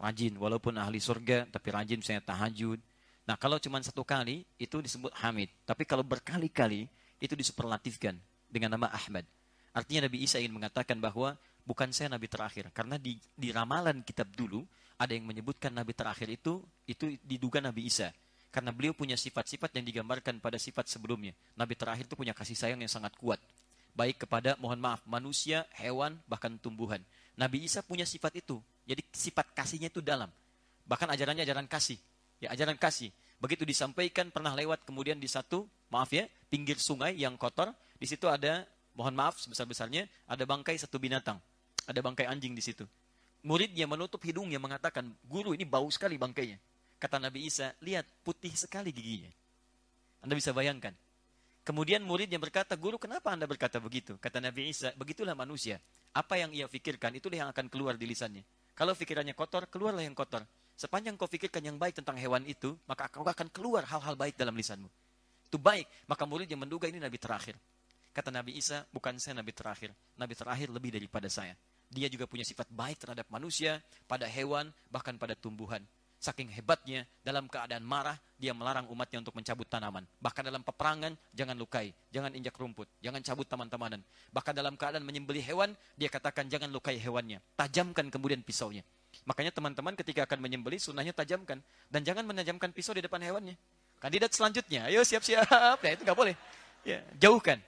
Rajin, walaupun ahli surga, tapi rajin misalnya tahajud. Nah, kalau cuma satu kali, itu disebut Hamid. Tapi kalau berkali-kali, itu disuperlatifkan dengan nama Ahmad. Artinya Nabi Isa ingin mengatakan bahwa bukan saya Nabi terakhir. Karena di, di ramalan kitab dulu, ada yang menyebutkan Nabi terakhir itu, itu diduga Nabi Isa. Karena beliau punya sifat-sifat yang digambarkan pada sifat sebelumnya. Nabi terakhir itu punya kasih sayang yang sangat kuat. Baik kepada, mohon maaf, manusia, hewan, bahkan tumbuhan. Nabi Isa punya sifat itu. Jadi sifat kasihnya itu dalam. Bahkan ajarannya ajaran kasih. Ya, ajaran kasih. Begitu disampaikan pernah lewat kemudian di satu, maaf ya, pinggir sungai yang kotor. Di situ ada, mohon maaf sebesar-besarnya, ada bangkai satu binatang. Ada bangkai anjing di situ. Muridnya menutup hidungnya mengatakan, guru ini bau sekali bangkainya. Kata Nabi Isa, lihat putih sekali giginya. Anda bisa bayangkan. Kemudian muridnya berkata, guru kenapa anda berkata begitu? Kata Nabi Isa, begitulah manusia. Apa yang ia pikirkan, itulah yang akan keluar di lisannya. Kalau pikirannya kotor, keluarlah yang kotor. Sepanjang kau pikirkan yang baik tentang hewan itu, maka kau akan keluar hal-hal baik dalam lisanmu. Itu baik. Maka murid yang menduga ini Nabi terakhir. Kata Nabi Isa, bukan saya Nabi terakhir. Nabi terakhir lebih daripada saya. Dia juga punya sifat baik terhadap manusia, pada hewan, bahkan pada tumbuhan. Saking hebatnya, dalam keadaan marah, dia melarang umatnya untuk mencabut tanaman. Bahkan dalam peperangan, jangan lukai, jangan injak rumput, jangan cabut taman-tamanan. Bahkan dalam keadaan menyembelih hewan, dia katakan jangan lukai hewannya. Tajamkan kemudian pisaunya. Makanya teman-teman ketika akan menyembelih, sunnahnya tajamkan. Dan jangan menajamkan pisau di depan hewannya. Kandidat selanjutnya, ayo siap-siap. Ya, itu nggak boleh. Ya, jauhkan.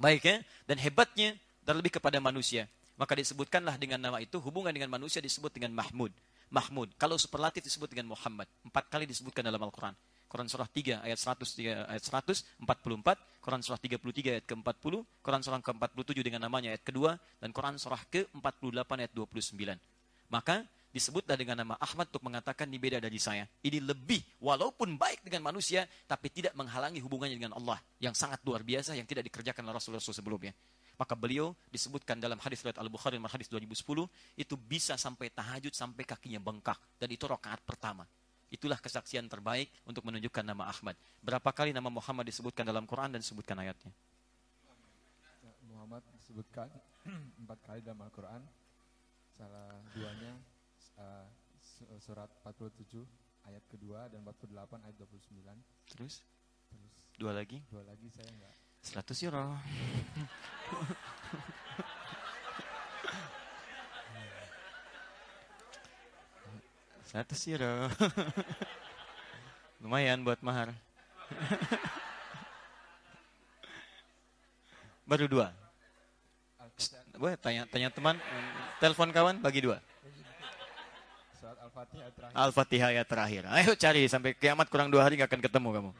Baik ya. Dan hebatnya, terlebih kepada manusia. Maka disebutkanlah dengan nama itu, hubungan dengan manusia disebut dengan Mahmud. Mahmud. Kalau superlatif disebut dengan Muhammad. Empat kali disebutkan dalam Al-Quran. Quran surah 3 ayat 100 ayat 144, Quran surah 33 ayat ke-40, Quran surah ke-47 dengan namanya ayat kedua dan Quran surah ke-48 ayat 29. Maka disebutlah dengan nama Ahmad untuk mengatakan ini beda dari saya. Ini lebih walaupun baik dengan manusia tapi tidak menghalangi hubungannya dengan Allah yang sangat luar biasa yang tidak dikerjakan oleh Rasul-Rasul sebelumnya. Maka beliau disebutkan dalam hadis riwayat Al-Bukhari dan hadis 2010 itu bisa sampai tahajud sampai kakinya bengkak dan itu rakaat pertama. Itulah kesaksian terbaik untuk menunjukkan nama Ahmad. Berapa kali nama Muhammad disebutkan dalam Quran dan disebutkan ayatnya? Ya, Muhammad disebutkan empat kali dalam Al-Quran. Salah duanya uh, su- surat 47 ayat kedua dan 48 ayat 29. Terus Terus dua lagi. dua lagi saya enggak 100 euro. Seratus euro. Lumayan buat mahar. Baru dua. Boleh tanya tanya teman, telepon kawan bagi dua. Al-Fatihah ayat terakhir. Ayo cari sampai kiamat kurang dua hari nggak akan ketemu kamu.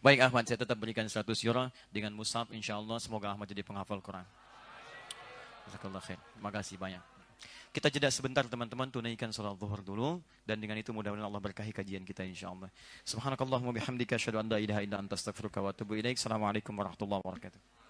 Baik Ahmad, saya tetap berikan 100 euro dengan musab insya Allah semoga Ahmad jadi penghafal Quran. Terima kasih banyak. Kita jeda sebentar teman-teman tunaikan salat zuhur dulu dan dengan itu mudah-mudahan Allah berkahi kajian kita insya Allah. Subhanakallahumma bihamdika asyhadu an la ilaha illa anta astaghfiruka wa atubu ilaik. Assalamualaikum warahmatullahi wabarakatuh.